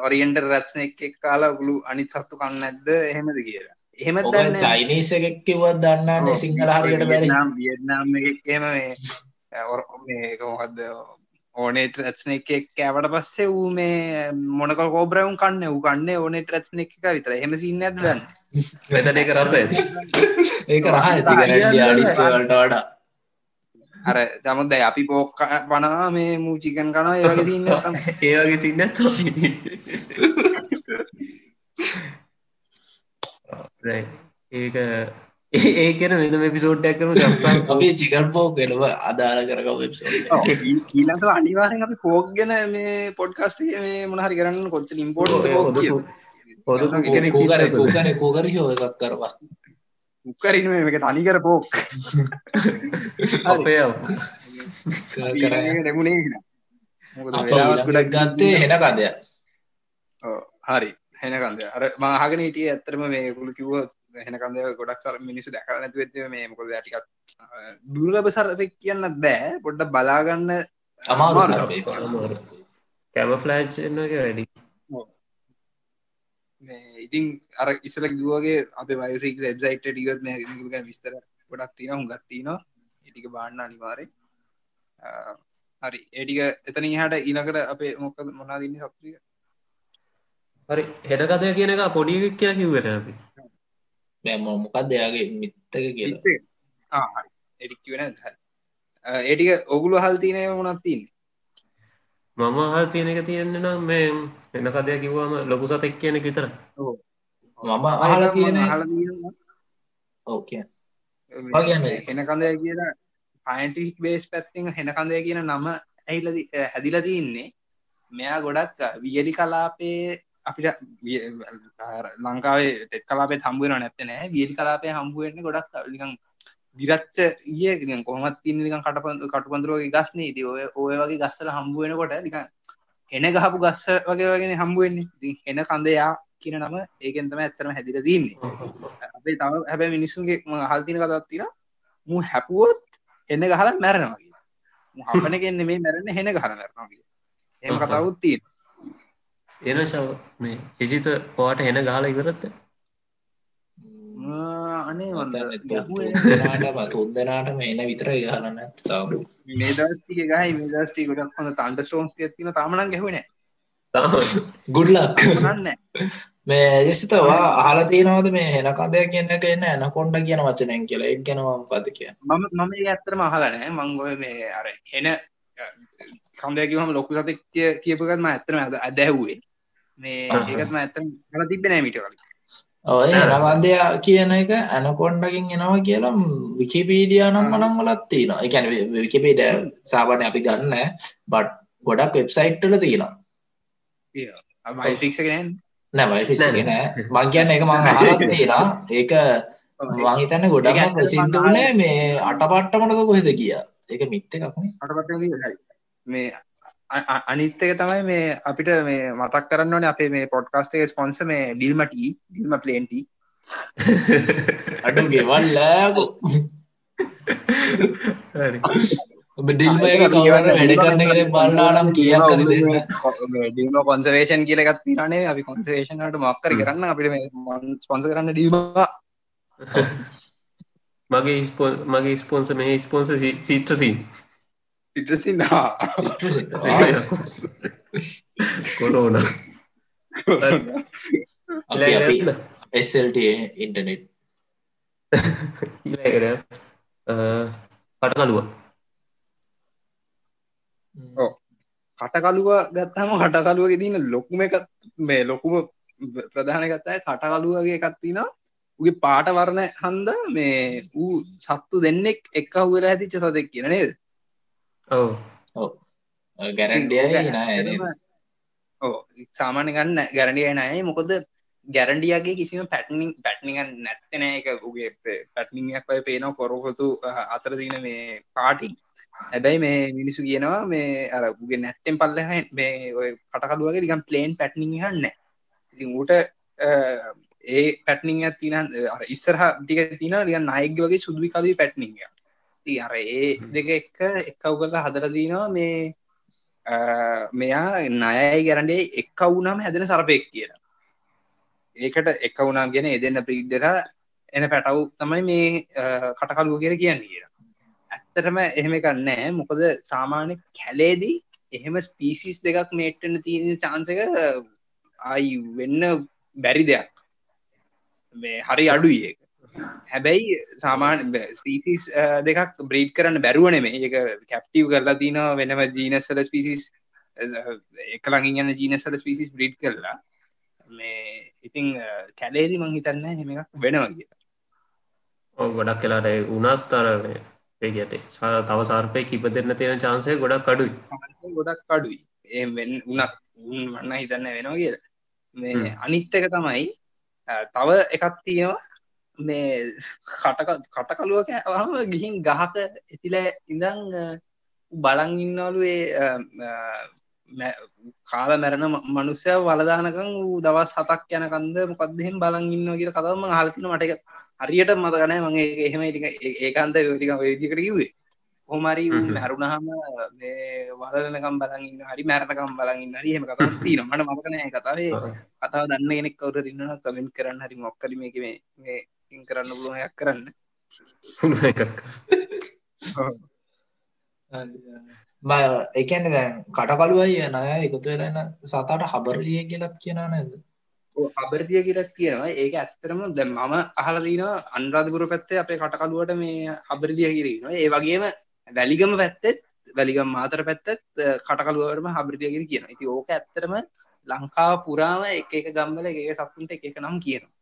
ඔරියන්ට රැස්න එක් කාලා ගුළු අනිත් සත්තු කන්න ඇද්ද එහෙමද කියලා. එහෙම චයිනීස එකක් කිවත් දන්නන්න සිංහල හරියට බැරි. වියට්නාම් එකම මේ කොහද ඕනෙට රැත්න එක කෑවට පස්සේ වූ මේ මොනකල් කෝබ්‍රවුන් කන්න? වූ කන්න ඕනෙට රැත්න එක විතර හෙම සින්න ඇදන්න වෙතන එක රස ඇති ඒක (laughs) රහ ඇතිවලට වඩා අර චමුද අපි පෝක් පනවා මේ මූචිකන් කන ඒවගේ සින්න ඒවගේ සින්න ඒක ඒකන වෙනම පිසෝඩ්ඩක් කරන අපි චිකන් පෝක් වෙනව අදාල කරක ඊලට අනිවාරෙන් අපි පෝක් ගැන මේ පොඩ්කස්ට මේ මොනහරි කරන්න කොච්ච ඉම්පෝට් හොද කෝකර කෝකර ශෝ එකක් කරවා උක්කරන මේක තනිකර පෝක් අපේ නැගුණේ ගොඩක් ගත්තේ හෙන කදය හරි. හෙනකන්ද අර මහගෙන හිටිය ඇත්තරම මේ කුළු කිව්ව හෙනකන්ද ගොඩක් සර මිනිසු දැක නැතු ඇත්ත මේ මොකද ටිකක් දුර්ලබ සරපෙක් කියන්න බෑ. පොඩ්ඩ බලාගන්න අමාරු කැම ෆ්ලෑච් එක වැඩි ඉතින් අර ඉස්සල දුවගේ අප වයිරික් වෙබ්සයිට ටිකත් නෑ විස්තර ගොඩක් තින හුගත්තිනවා ඉටික බාන්න අනිවාරය හරි. ඒටික එතන හට ඊනකට අපේ මොක මොනාදන්න සක්තික හරි. හෙට කතය කියන එක පොඩි කිය කිව්වට අපි. මොකක් දෙයාගේ මිත්තක කියලා. එඩික් වෙන ඒටික ඔගුලු හල්තිනය මොනත්තින්න මම හල් තියෙන එක තියෙන්නේ නම් මේ එන්න කදය කිව්වාම ලොකු සතෙක් කියන විතර මම අහල තියෙන ඕකය හෙන කඳය කියලා පයින්ටික් බේස් පැත්තිං හෙන කඳය කියන නම ඇහිල හැදිල තියන්නේ මෙයා ගොඩක් වියලි කලාපේ අපිට ලංකාවේ ටෙක් කලාපේ හම්බුවෙන නැත්තනෑ වියලි කලාපය හම්බුවෙන්න ගොඩක් ලිකං දිරච්ච ඒ කොහමත් තින්න නිකන් කටප කටුපන්දුරුවගේ ගස්න ති ඔය ඔය වගේ ගස්සල හම්බුවෙනකොට නික එන ගහපු ගස්ස වගේ වගෙන හම්බුවෙන්නේ එන කඳයා කියන නම ඒකෙන්තම ඇත්තරම හැදිර දන්නේ අපේ තම හැබැ මිනිස්සුන්ගේ හල්තින කතත්තින මු හැපුවොත් එන්න ගහල මැරණවගේ හපන කෙන්න මේ මැරෙන හෙන ගහල මැරනගේ එම කතාවත් තියෙන එන ශව මේ එජිත පවාට හෙන ගහල ඉවරත්ත අනේ වන්දනාට තුන්දනාට එන විතර ගහලන්න තාව මේදස්තික ගයි මේදස්ටි ගොඩක් හොඳ තන්ට ස්ටෝන්ස් තින තමනන් ගැහුණ ගුඩ්ලක් න්න මේ ජෙසිතවා අහල තියනවද මේ හෙන කදය කියන්න එක එන්න එන කොන්ඩ කියන වචනයෙන් කියලා? එක් ගැනවම් පද කිය මම මම ඇත්තරම අහලනෑ මංගොය මේ අර හෙන කම්දයකිවම ලොකු සතක් කියපුගත්ම ඇත්තරම ඇද අදැහුවේ මේ ඒකත්ම ඇත්තම හල තිබෙනෑ මිට කල ඔය රවන්දයා කියන එක ඇනකොන්ඩකින් එනවා කියලා විකිපීඩිය නම් මනම් වලත් තියෙනවා. එකැන විකිපීඩ සාබන අපි ගන්න බට් ගොඩක් වෙබ්සයිට්ටල තියෙනවා. ෆික්ෂගෙන් නැවයි ෆික්ගෙන මං කියන්න එක මං තියෙනවා. ඒක මංහිතන්න ගොඩක් ප්‍රසිද්ධුනේ මේ අටපට්ටමටද කොහෙද කිය ඒක මිත්ත එකක්නේ අටපට මේ අනිත්තක තමයි මේ අපිට මේ මතක් කරන්න ඕන අපේ මේ පොඩ්කාස්ට (laughs) එක ස්පොන්ස මේ ඩිල්මට ඩිල්ම පලේන්ට අඩු ගෙවල්ලෑකු ඔබ ඩිල්ම එක කවර වැඩ කරන කර බල්ලානම් කියක් ඩිල්ම කොන්සවේෂන් කියලගත් නේ අපි කොන්සවේෂන්ට මක්කර කරන්න අපිට ස්පොන්ස කරන්න ඩීම (laughs) මගේ ස්පෝ මගේ ස්පොන්ස මේ ස්පොන්ස සිත්‍රසින් ඉටසින්න කොරෝන එස්ල්ට ඉන්ටනෙට් ඉකර කටකලුව කටකලුව ගත්තම කටකලුවක තින ලොකුම එක මේ ලොකුම ප්‍රධාන ගත්තයි කටකලුවගේ එකත්තින උගේ පාට වරණ හන්ද මේ ඌ සත්තු දෙන්නෙක් එක් අවුවර ඇතිච්ච සතෙක් කියන නේද ඔව. ගැරන්ඩිය ඕ සාමාන්‍ය ගන්න ගැරඩිය නයි මොකොද ගැරන්ඩියගේ කිසිම පැටනිින් පැට්නිග නැත්තන එක උගේ පැට්නිියක් ඔය පේනව කොරොහොතු අතර දීන මේ පාටි හැබැයි මේ මිනිසු කියනවා මේ අර උගේ නැත්තෙන් පල්ලහ මේ ඔය කටකඩුවගේ ලිකම් ප්ලේන් පැට්නිින් හන්න ඉතින් ඌට ඒ පැට්නිින් තින ඉස්සරහ ටික තින ලිය නයග වගේ සුදුවි කලී පැට්නිිය අර ඒ දෙක එක එක්කව් කරලා හදර දීනවා මේ මෙයා නයයි ගැරන්ඩේ එක්කවුනම් හැදෙන සරපෙක් කියලා. ඒකට එක වුණම් ගෙන එදන්න ප්‍රීඩ්ඩර එන පැටව් තමයි මේ කටකලුව කියර කියන්න කියලා. ඇත්තරම එහෙම කන්නෑ මොකද සාමාන්‍ය කැලේදී එහෙම ස්පීසිස් දෙකක් මේට්ටන තියෙන චාන්සක අයි වෙන්න බැරි දෙයක්. මේ හරි අඩුයි එක හැබැයි සාමාන ස්පීසිස් දෙකක් බ්‍රීඩ් කරන්න බැරුවන මේ ඒක කැප්ටව් කරලා තින වෙනම ජීනස්සල ස්පිසිස් එක ලඟින් යන්න ජීනස්සල ස්පිසිස් බ්‍රීඩ් කරලා. මේ ඉතිං කැලේදි මං හිතන්න හෙම එකක් වෙනවා කියලා. ගොඩක් කලාට උනත් අර ඒගට තව සර්පය කිප දෙන්න තියෙන චාන්සය ගොඩක් කඩුයි ගොඩක් කඩුයි ඒ උනත් උන් වන්න හිතන්න වෙනවා කියල. මේ අනිත්තක තමයි තව එකක් තියෙනවා මේ කටකලුවක හම ගිහින් ගහක ඇතිල ඉඳං බලන් ඉන්නවලු කාල මැරණ මනුස්සය වලදානකං වූ දවස් හතක් යන කන්ද මොකක්දහෙම බලන් ඉන්න කියල කතම හල්තින මටක හරියට මතකනෑ මගේ එහෙම ටික ඒකාන්ත ටික වේදිකට කිවේ හොමරි මැරුණහම වලනකම් බලන්න හරි මැරණකම් බලන්න හරිහම කතා තින මට මතකනෑ කතාවේ කතාව දන්න කෙනෙක් කවුර ඉන්න කමෙන්ට් කරන්න හරි මොක්කලම එක මේ ඉන් කරන්න. පුළුවයක් කරන්න. එකන දැන් කටකලුවයි නය එකතු වෙලන්න සතාට හබරලිය කියලත් කියන නැද? අබරතිය කියලත් කියනවා. ඒක ඇත්තරම ද මම අහලදීන අන්රාධපුර පැත්තේ අපේ කටකලුවට මේ හබරදිය කිරීම ඒ වගේම වැලිගම පැත්තෙත් වැලිගම් මාතර පැත්තත් කටකලුවටම හබරදිය කිර කියන ඉති ඕක ඇත්තරම ලංකාව පුරාම එක එක ගම්බල එක සත්තුන්ට එක එක නම් කියනවා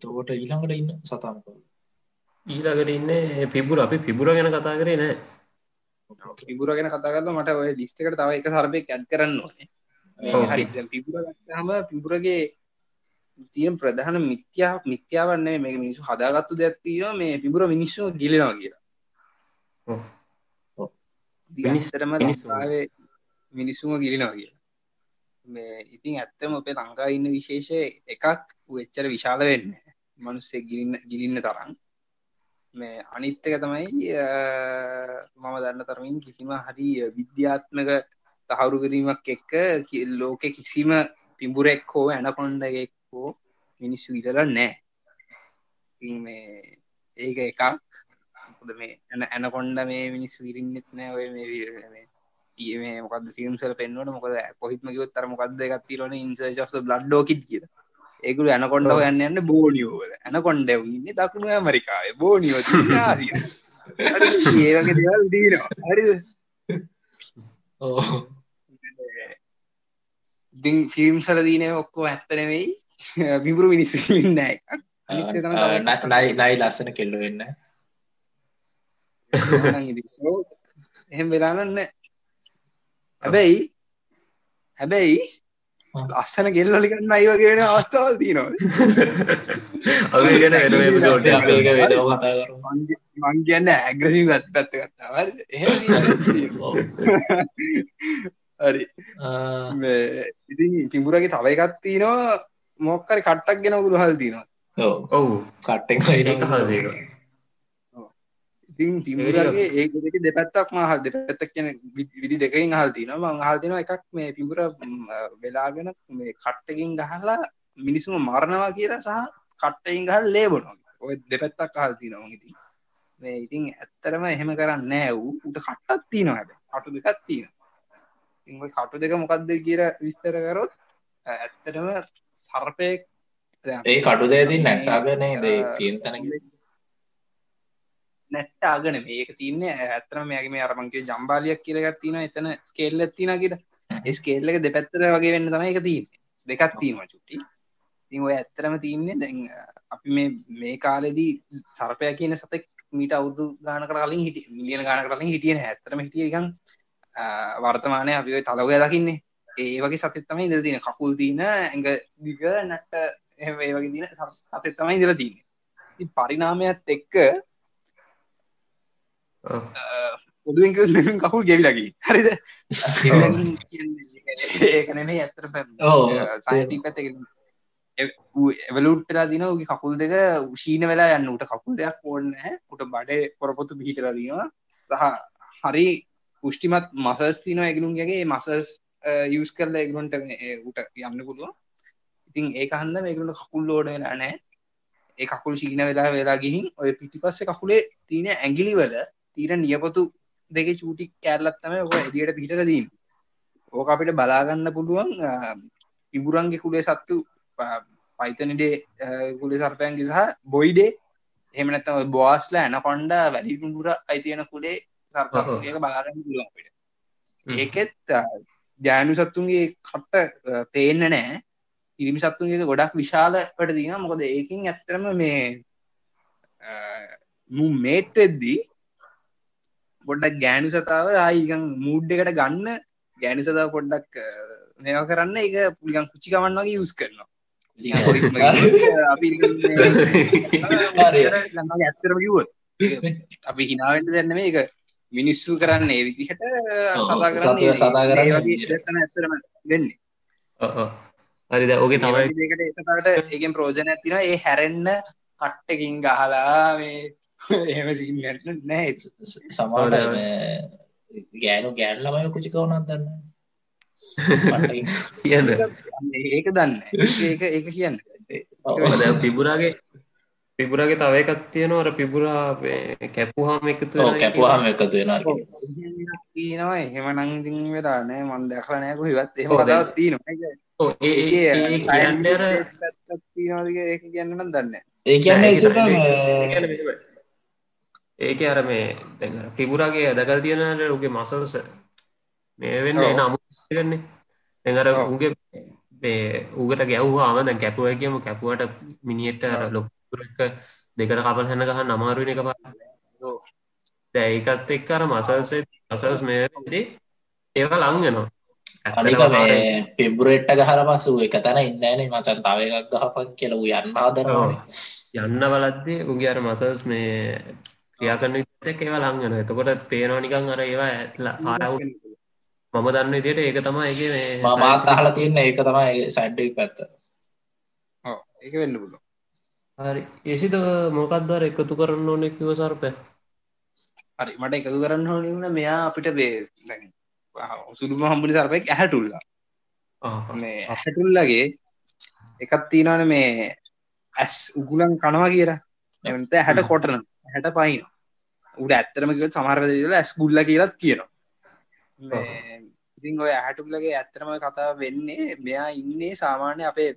තෝට ඊළඟට ඉන්න සතාමක ඊළඟට ඉන්න පිබුර අපි පිබුර ගැන කතා කරේ නෑ. පිබුර ගැන කතා කරලා මට ඔය ලිස්ටකට තව එක සරපය කැඩ් කරන්න ඕනේ. හරි පිබුර හම පිබුරගේ තියම් ප්‍රධාන මිත්‍යා මිත්‍යාවන්න මේ මිනිසු හදාගත්තු දෙයක්තිය මේ පිබුර මිනිස්සු ගිලෙනවා කියලා. මිනිස්සුම ගිලිනවා කියලා මේ ඉතින් ඇත්තම ඔපේ ලංකා ඉන්න විශේෂය එකක් වෙච්චර විශාල වෙන්න මනුස්සේ ගිලින්න ගිලින්න තරම්. මේ අනිත්තක තමයි මම දන්න තරමින් කිසිම හරි විද්‍යාත්මක තහවුරු කිරීමක් එක්ක ලෝකෙ කිසිම පිඹුරෙක් හෝ ඇනකොන්ඩගෙක් හෝ මිනිස්සු ඉටල නෑ මේ ඒක එකක්. මොකද මේ ඇන ඇනකොන්ඩ මේ මිනිස්සු ඉරින්නෙත් නෑ ඔය මේ මේ මොකද ෆිල්ම්සල පෙන්වට මොකද කොහිත්ම කිවත් තර මොකක්ද එකත්තිරන ඉන්සර්ස් බ්ලඩ්ඩෝකිට කිය ඒකුල ඇනකොන්ඩ යන්න යන්න බෝනිියෝල ඇනකොන්ඩ ඉන්න දකුණු ඇමරිකාය බෝනිියෝ ඒවගේ දෙවල් දීනවා හරි ඉතින් ෆිල්ම්සල දීන ඔක්කෝ ඇත්තනෙවෙයි විපුරු මිනිස්සු නෑ නයි නයි ලස්සන කෙල්ල වෙන්න. එහෙම වෙලානන්න හැබැයි හැබැයි ලස්සන ගෙල්ලලිකන්න අයි වගේෙන අවස්ථාවල් තියනවා අගේ ගැන වෙන කතා කරු මං කියන්න ඇග්‍රසිව ගත් පැත්ත ගත්තාව හරි. ඉතින් පිඹුරගේ තව එකත් තියනවා. මොක්කරි කට්ටක් ගෙන ගුරු හල් තිනවා ඔවු. කට්ටෙන් ඒක ඉතින් පිඹුරගේ ඒක දෙපැත්තක් මහල් දෙපැත්තක් කියන විදි දෙකින් හල් තිනවා. මං හල් තිනවා එකක් මේ පිඹුර වෙලාගෙන මේ කට්ටකින් ගහලා මිනිසුම මරණවා කියලා සහ කට්ටයින් ගහල් ලේබනවා ඔය දෙපැත්තක් හල් තිනවා ඉතින්. මේ ඉතින් ඇත්තරම එහෙම කරන්න නෑ වූ උට කට්ටත් තිනවා හැබ කටු දෙකත් තියෙන කටු දෙක මොකක්ද කියර විස්තර කරොත් ඇත්තටම සර්පයෙක් ඒ කටු දේදී නැට්ටාගනේ දේ තියෙන් තැන නැට්ට අගන මේක තින්න ඇතරම මේගේ මේ අරමංගේ ජම්බාලියක් කියලගත් තින එතන ස්කේල් ඇතින කියෙන ස්කේල්ලක දෙපැත්තර වගේ වෙන්න තමයි එක තියන්න. දෙකත් තීම චුට්ටි. තින් ඔය ඇත්තරම තියන්නේ දැන් අපි මේ මේ කාලෙදී සර්පය කියන සතෙක් මීට අවුදු ගාන කලින් හිට මිලියන ගාන කලින් හිටියන ඇතරම හිටිය එකන් වර්තමානය අපි තලවය දකින්නේ. ඒ වගේ සතත් තමයි ඉදල තියෙන කකුල් තියන ඇඟ දිග නැට ඒ වගේ තින සතත් තමයි ඉදල තියන්නේ. පරිනාමයත් එක්ක පොදුවෙන් කකුල් ගෙවිලකි හරිද ඒකන ඇත්තර එවලුට්ටලා දින උගේ කකුල් දෙක උෂීන වෙලා යන්න උට කකුල් දෙයක් ඕන්න උට බඩේ පොරපොතු පිහිටලා දීවා සහ හරි පුෂ්ටිමත් මසස් තින එගලුන්ගේ මසස් යස් කරල එගලුන්ට උට යන්න පුළුව ඉතින් ඒ හන්ද මේකරුට කකුල් ලෝඩ වෙලා නෑ ඒ කකුල් ශීන වෙලා වෙලා ගිහින් ඔය පිටිපස්ස කකුලේ තියන ඇගිලි වල තීර නියපොතු දෙක චූටි කෑල්ලත්තම ඔක එදියට පිටර දීම ඕක අපිට බලාගන්න පුළුවන් ඉබුරන්ගේ කුලේ සත්තු පයිතනඩේ කුලේ සර්පයන්ගේ සහ බොයිඩේ. එහෙමනත්තම බෝස්ල ඇන කොන්ඩ වැඩිටුන්දුර අයිතියන කුලේ සර්පක බලාගන්න පුළුවන් අපිට. ඒකෙත් ජෑනු සත්තුන්ගේ කට්ට පේන්න නෑ ඉරිමි සත්තුන්ගේ ගොඩක් විශාලට දින මොකද ඒකින් ඇත්තරම මේ මු මේට් වෙද්දී පොඩ්ඩක් ගෑනු සතාව ආයිකන් මූඩ් එකට ගන්න. ගෑනු සතාව පොඩ්ඩක් මේවා කරන්න එක පුලිගන් කුච්චි කමන්න වගේ යුස් කරනවා. ඇත්තරම කිව්වොත්. අපි හිනාවට දෙන්න මේ එක මිනිස්සු කරන්න ඒ විදිහට සතා කරන්න සතා කරන්න ඇත්තරම වෙන්නේ. හරිද ඕගේ තමයි ඒකට ඒකට ඒකෙන් ප්‍රෝජන ඇතින ඒ හැරෙන්න්න කට්ටකින් ගහලා මේ (laughs) එහෙම සිට නෑ. සමාට ගෑනු ගෑන් ළමය කුචිකවනත් දන්න? (laughs) කියන්න. ඒක දන්න ඒක ඒක කියන්න. පිබුරාගේ පිබුරගේ තව එකක් තියෙනවර පිබුරා කැපුහාම එකතු කැපුහාම එකතු වෙන තියෙනවා. එහෙම නංතින් වෙලා නෑ. මන් දැකල නෑකු හිවත් එහම කතාවත් තියෙනවා. ඒක කියන්නනම් දන්න ඒ කියන්න ඒක අර මේ පිබුරගේ අදකල් තියෙනට උගේ මසල්ස මේ වෙන්න එන අමුගන්නේ එඟර උගේ මේ උගට ගැව්වාම දැ කැපුව කියම. කැපුවට මිනිියට ලොක්ක දෙකට කපල් හැන ගහ නමාරුවන එක පා දැයිකත් එක් අර මසල්සේ මසල්ස් මේදී ඒවා ලංගෙනවා අනික මේ පෙබුරෙට්ට ගහර පසු එක තැන ඉන්නෑනේ මචන් තව එකක් ගහපන් කියලවූ යන්න ආදරවා යන්න බලද්දේ උගේ අර මසල්ස් මේ ක්‍රියාකරන එක් ඒවා ලංගෙන එතකොට පේනවා නිකං අර ඒවා ඇත්ලා ආරවු මම දන්න විදියට ඒක තමයි ඒක මේ මාත් අහලා තියන්න ඒක තමයි සැඩ්ඩක් පැත්ත. ඒක වෙන්න පුල හරි. ඒසිද මොකක්දර එකතු කරන්න ඕනෙ කිව සර්පය? හරි මට එකතු කරන්න ඕනන මෙයා අපිට බේ සුදුම හම්බුලි සර්පයක් ඇහැටුල්ලා. මේ ඇහැටුල්ලගේ එකත් තිීනවන මේ ඇස් උගුලන් කනවා කියලා. එමත හැට කොටන හැට පයින උඩ ඇත්තරමක සමර්පදල ඇස් ගුල්ල කියලත් කියනවා. ඉතින් ඔය ඇහැටුල්ලගේ ඇත්තරම කතා වෙන්නේ මෙයා ඉන්නේ සාමාන්‍ය අපේ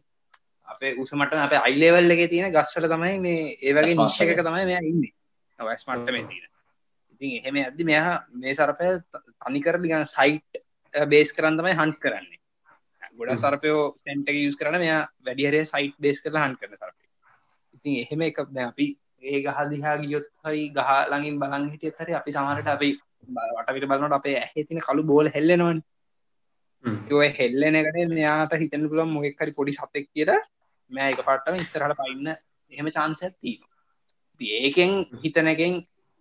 අපේ උසමට අප අයිලේවල් එක තියෙන ගස්වල තමයි මේ ඒවගේ නිශ්ෂක තමයි මෙයා ඉන්නේ. ඔවස් මට්ටම තියෙන. ඉතින් එහෙම ඇද්දි මෙයා මේ සරපය තනිකර ලිගන් සයිට් බේස් කරන්න තමයි හන්් කරන්නේ. ගොඩ සරපයෝ සෙන්ට යස් කරන මෙයා වැඩිහරේ සයිට් බේස් කරලා හන්් කරන සරපය. ඉතින් එහෙම එක අපි ඒ ගහ දිහා ගියොත් හරි ගහ ළඟින් බලන් හිටියත් හරි අපි සමහරට අපි වටවිට බලනට අපේ ඇහ තින කළු බෝල හෙල්ලෙනවන. ඔය හෙල්ලෙන එකට මෙයාට හිතන පුළන් මොෙක් හරි පොඩි සතෙක් කියට මෑ එක පට්ටම ඉස්සරහට පයින්න එහෙම චාන්ස ඇත්තිී ඒකෙන් හිතනකෙන්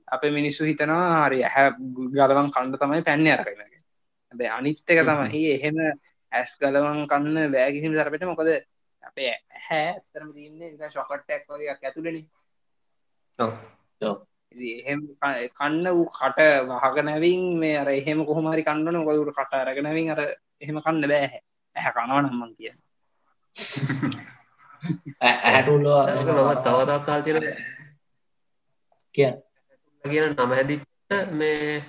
අප මිනිස්සු හිතනවා හරි ඇහැ ගලවන් කණ්ඩ තමයි පැන්න අරගෙන ඇබේ අනිත්තක තමයි. එහෙම ඇස් ගලවන් කන්න බෑගිසිම සරපට මොකද අපේ හැ ඇතරම තියන්නේ ශොකට්ටක් වගේ ඇතුලෙන එහෙම කන්න වූ කට වහග නැවින් මේ අර එහෙම කොහොමරි කන්නන මොකදුට කට අරගෙනවින් අර එහෙම කන්න බෑහැ ඇහ. කනවා නම්මන් කිය ඇහැටුල්ලෝ තවදක් කාල් තිර කිය කියන නම හැදිච්ච මේ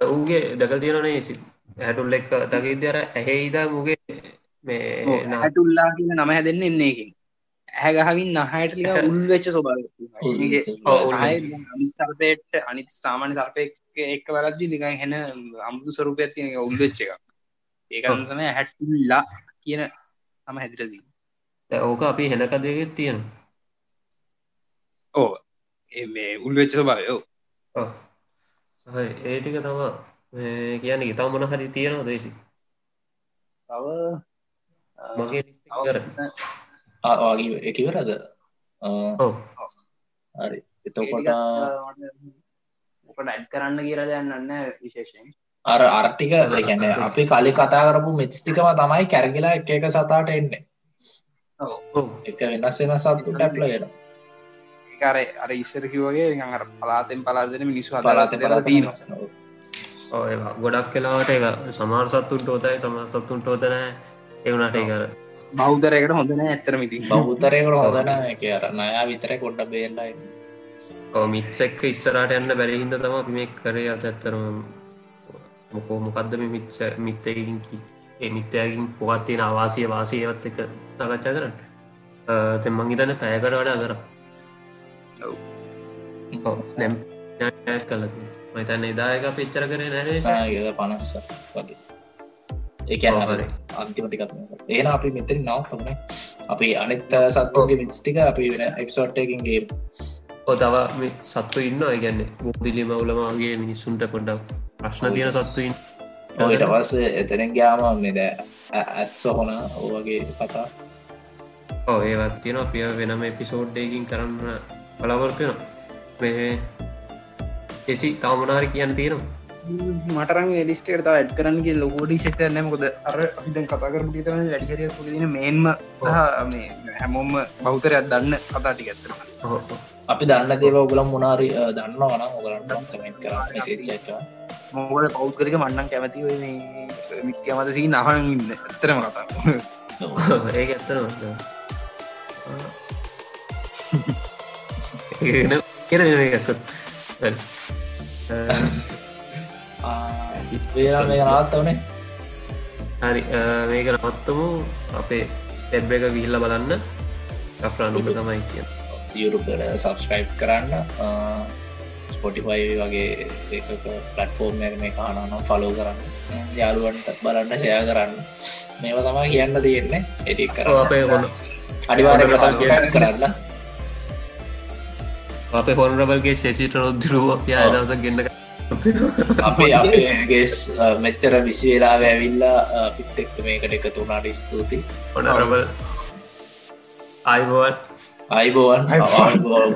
ඌගේ දකල් තියෙනනේ සි හැටුල් එක් දකිදර ඇහෙයිදා මුගේ මේ හැටුල්ලා කියන නම හැදෙන්න එන්නේ එකින් ඇහැගහවින් නහයට ලිය උල්වෙච්ච ස්වභාව සර්පයට අනිත් සාමාන්‍ය සර්පය එක්ක වැරදදි නිකන් හෙන අමුදු ස්වරූපයක් තියෙන උල්වෙච්ච එකක්. ඒකන් තම හැටුල්ලා කියන තම හැදිරදී. ඕක අපි හෙනකදගෙත් තියෙන ඕ මේ උල්වෙච්ච ස්වභාවයෝ ඒටික තම මේ කියන්නේ ඉතාව මොන හරි තියෙනවා දේශි තව මගේ කර ආගේ එකවරද ඔව. හරි. එතකොට ඇඩ් කරන්න කියලා දැන්නන්න විශේෂයෙන්. අර අර්ටික ගැන අපි කලි කතා කරපු මෙච්ටිකම තමයි කැරගිලා එක එක සතාට එන්නේ. ඔව. එක වෙනස් වෙන සත්තු ටැප්ලගෙන ඒකර අර ඉස්සරකි වගේ නිකන් අර පලාතෙන් පලාදෙන මිනිස්සු පලාත දීන ඔය ගොඩක් කලාවට සමාර සත්තුන්ට ෝතයි සම සත්තුන්ට ෝතනෑ එවුණට ඒකර බෞද්ධරයකට හොඳන ඇත්තර මිති බෞතරයකට හොදන එක අර නයා විතර කොඩ්ඩ බේල්ලයි මිත්සෙක්ක ඉස්සරට යන්න බැරිහින්ද තම අපි මේ කරේ අත ඇත්තරම මොකෝ මොකක්ද මේ මිත්ස මිත්තයකින් ඒ මිත්‍යයකින් පොගත්තියෙන අවාසිය වාසයවත් එක සකච්ඡා කරන්න. තෙමං හිතන්න පැයකට වඩා කර. නැම් කල මතන්න එදායක පිච්චර කරේ ඒද පනස්ස. වගේ ඒකන ඔව් හරි. අන්තිමටිකත් ඒන අපි මෙතරින් නවත්තමන අපි අනිත් සත්තුගේ මිස්ටික අපි වෙන එප්සෝට්ටකින්ගේ තව සත්තු ඉන්න ගැන්න බුදිලි මවුලමගේ මිනිස්සුන්ට පොඩ්ඩක් ප්‍රශ්න තියෙන සත්තුයින් ඔයට පස එතනෙන් ගයාම මෙද ඇත් සොහොන ඕවගේ කතා. ඕ ඒවත් තියෙන අපිය වෙනම එපිසෝඩ්ඩයකින් කරන්න බලාවර්තයන මේ එසි තවමනාරි කියන්න තියෙනවා මටරන් ලිස්ටේට ඇඩ් කරන්නගේ ලෝඩි ශේෂතයන්න මොකද අර අපිදැන් කතා කරපු තන වැඩිකරය පුදින මේන්ම මේ හැමෝම බෞතරයක් දන්න කතා ටික ඇත්තර ඔහො, ඔහො. අපි දන්න දේව ඔගලම් මොනාරි දන්නවන ඔගලන්ට කමෙන්ට කර මෙසේච්චක මොකද පෞද්ගලික මන්නන් කැමති ඔය මේ මික්කමත සී නහන් ඉන්න. ඇත්තරම කතා ඒක ඇත්තන කෙන එකත් වේලා මේ නාත්තවනේ හරි මේක නවත්තමු. අපේ ටැබ් එක ගිහිල්ල බලන්න. අප්‍රානුක තමයි කිය යුරුපට සබස්ක්‍රයිබ් කරන්න. ස්පොටිෆයි වගේ ඒක පලට්ෆෝර්ම් මේ කානනම් ෆලෝ කරන්න. යාළුවන්ට බලන්න ෂය කරන්න. මේව තමා කියන්න තියෙන්නේ. එඩි කර අපේ හොන ප්‍රසං කරන්න. අපේ හොන්රබල්ගේ ශේෂීට රොද්දරුව යා දවසක් ගන්න අපේ අපේගේ මෙච්චර විසිවෙලා ඇවිල්ලා පිත් එක්ක මේකට එක තුනාට ස්තුති හොනරබල් අයිබෝන් අයිබෝවන් අයිබෝවන්.